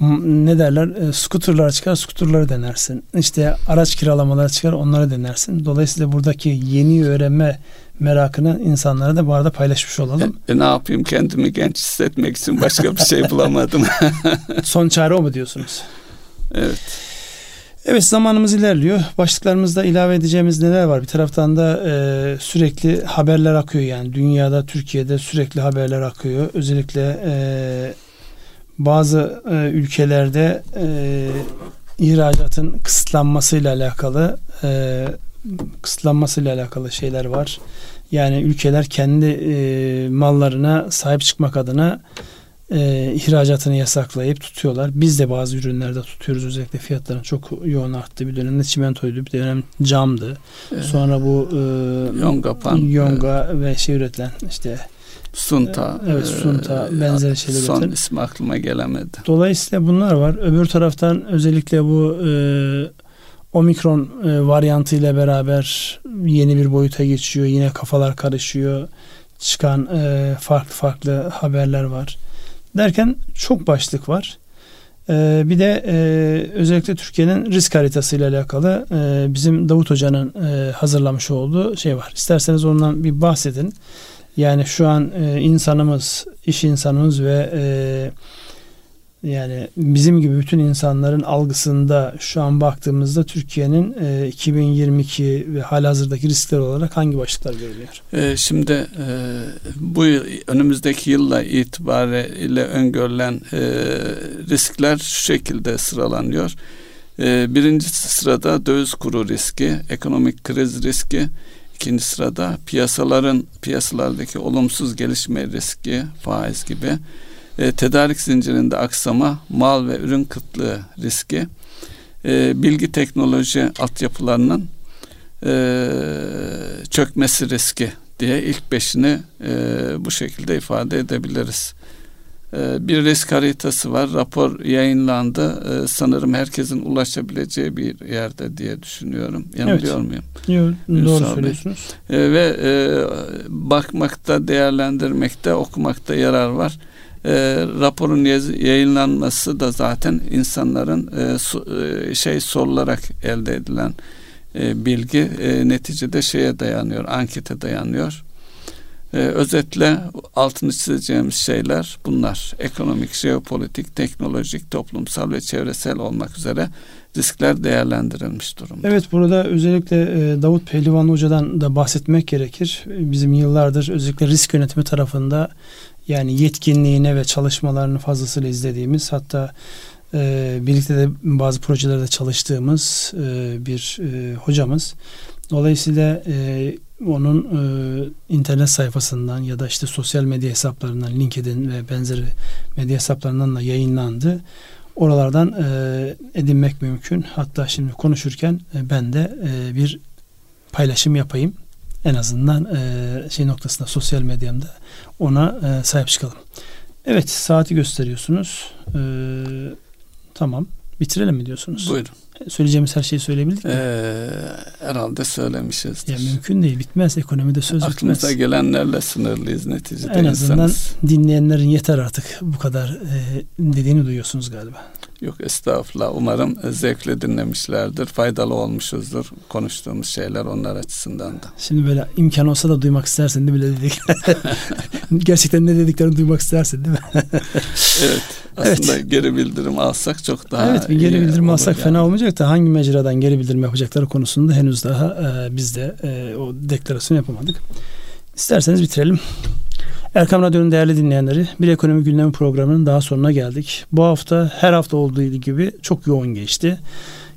Speaker 1: ne derler e, skuterlar çıkar skuterları denersin. İşte araç kiralamalar çıkar onları denersin. Dolayısıyla buradaki yeni öğrenme merakını insanlara da bu arada paylaşmış olalım.
Speaker 2: E, e, ne yapayım kendimi genç hissetmek için başka bir şey bulamadım.
Speaker 1: Son çare o mu diyorsunuz?
Speaker 2: Evet.
Speaker 1: Evet zamanımız ilerliyor. Başlıklarımızda ilave edeceğimiz neler var? Bir taraftan da e, sürekli haberler akıyor yani dünyada, Türkiye'de sürekli haberler akıyor. Özellikle e, bazı e, ülkelerde e, ihracatın kısıtlanmasıyla alakalı e, kısıtlanmasıyla alakalı şeyler var. Yani ülkeler kendi e, mallarına sahip çıkmak adına e, ihracatını yasaklayıp tutuyorlar. Biz de bazı ürünlerde tutuyoruz. Özellikle fiyatların çok yoğun arttığı bir dönemde çimentoydu. Bir dönem camdı. Evet. Sonra bu e,
Speaker 2: yonga, pan,
Speaker 1: yonga evet. ve şey üretilen işte
Speaker 2: Sunta.
Speaker 1: Evet Sunta e, benzer şeyler.
Speaker 2: Son üretilen. ismi aklıma gelemedi.
Speaker 1: Dolayısıyla bunlar var. Öbür taraftan özellikle bu e, omikron e, varyantı ile beraber yeni bir boyuta geçiyor. Yine kafalar karışıyor. Çıkan e, farklı farklı haberler var. Derken çok başlık var. E, bir de e, özellikle Türkiye'nin risk haritası ile alakalı e, bizim Davut Hoca'nın e, hazırlamış olduğu şey var. İsterseniz ondan bir bahsedin. Yani şu an e, insanımız, iş insanımız ve e, Yani bizim gibi bütün insanların algısında şu an baktığımızda Türkiye'nin e, 2022 ve halihazırdaki riskler olarak hangi başlıklar görülüyor?
Speaker 2: E, şimdi e, bu yıl, önümüzdeki yılla itibariyle öngörülen e, riskler şu şekilde sıralanıyor. E, sırada döviz kuru riski, ekonomik kriz riski, ikinci sırada piyasaların piyasalardaki olumsuz gelişme riski, faiz gibi e, tedarik zincirinde aksama, mal ve ürün kıtlığı riski, e, bilgi teknoloji altyapılarının e, çökmesi riski diye ilk beşini e, bu şekilde ifade edebiliriz. E, bir risk haritası var. Rapor yayınlandı. E, sanırım herkesin ulaşabileceği bir yerde diye düşünüyorum. Yanılıyor evet. muyum?
Speaker 1: Yok, doğru söylüyorsunuz.
Speaker 2: E, ve e, bakmakta, değerlendirmekte, okumakta yarar var e, raporun yayınlanması da zaten insanların e, so, e, şey sorularak elde edilen e, bilgi e, neticede şeye dayanıyor, ankete dayanıyor. E, özetle altını çizeceğimiz şeyler bunlar. Ekonomik, jeopolitik, teknolojik, toplumsal ve çevresel olmak üzere riskler değerlendirilmiş durumda.
Speaker 1: Evet burada özellikle e, Davut Pehlivan Hoca'dan da bahsetmek gerekir. Bizim yıllardır özellikle risk yönetimi tarafında yani yetkinliğine ve çalışmalarını fazlasıyla izlediğimiz hatta e, birlikte de bazı projelerde çalıştığımız e, bir e, hocamız. Dolayısıyla e, onun e, internet sayfasından ya da işte sosyal medya hesaplarından LinkedIn ve benzeri medya hesaplarından da yayınlandı. Oralardan e, edinmek mümkün. Hatta şimdi konuşurken e, ben de e, bir paylaşım yapayım en azından e, şey noktasında sosyal medyamda ona e, sahip çıkalım. Evet saati gösteriyorsunuz. E, tamam bitirelim mi diyorsunuz?
Speaker 2: Buyurun.
Speaker 1: Söyleyeceğimiz her şeyi söyleyebildik mi?
Speaker 2: Ee, herhalde söylemişizdir.
Speaker 1: Ya mümkün değil bitmez ekonomide söz
Speaker 2: Aklımıza bitmez. gelenlerle sınırlıyız neticede.
Speaker 1: En azından insanız. dinleyenlerin yeter artık bu kadar e, dediğini duyuyorsunuz galiba.
Speaker 2: Yok estağfurullah. Umarım zevkle dinlemişlerdir. Faydalı olmuşuzdur. Konuştuğumuz şeyler onlar açısından da.
Speaker 1: Şimdi böyle imkan olsa da duymak istersin değil mi dedik. Gerçekten ne dediklerini duymak istersin değil mi?
Speaker 2: evet. Aslında evet. geri bildirim alsak çok daha
Speaker 1: Evet bir geri bildirim alsak yani. fena olmayacak da hangi mecradan geri bildirim yapacakları konusunda henüz daha e, biz de e, o deklarasyon yapamadık. İsterseniz bitirelim. Erkam Radyo'nun değerli dinleyenleri bir ekonomi gündemi programının daha sonuna geldik. Bu hafta her hafta olduğu gibi çok yoğun geçti.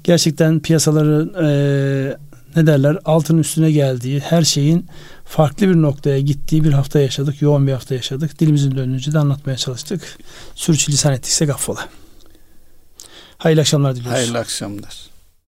Speaker 1: Gerçekten piyasaların e, ne derler altın üstüne geldiği her şeyin farklı bir noktaya gittiği bir hafta yaşadık. Yoğun bir hafta yaşadık. Dilimizin döndüğünce de anlatmaya çalıştık. Sürçülisan ettikse affola. Hayırlı akşamlar diliyoruz.
Speaker 2: Hayırlı akşamlar.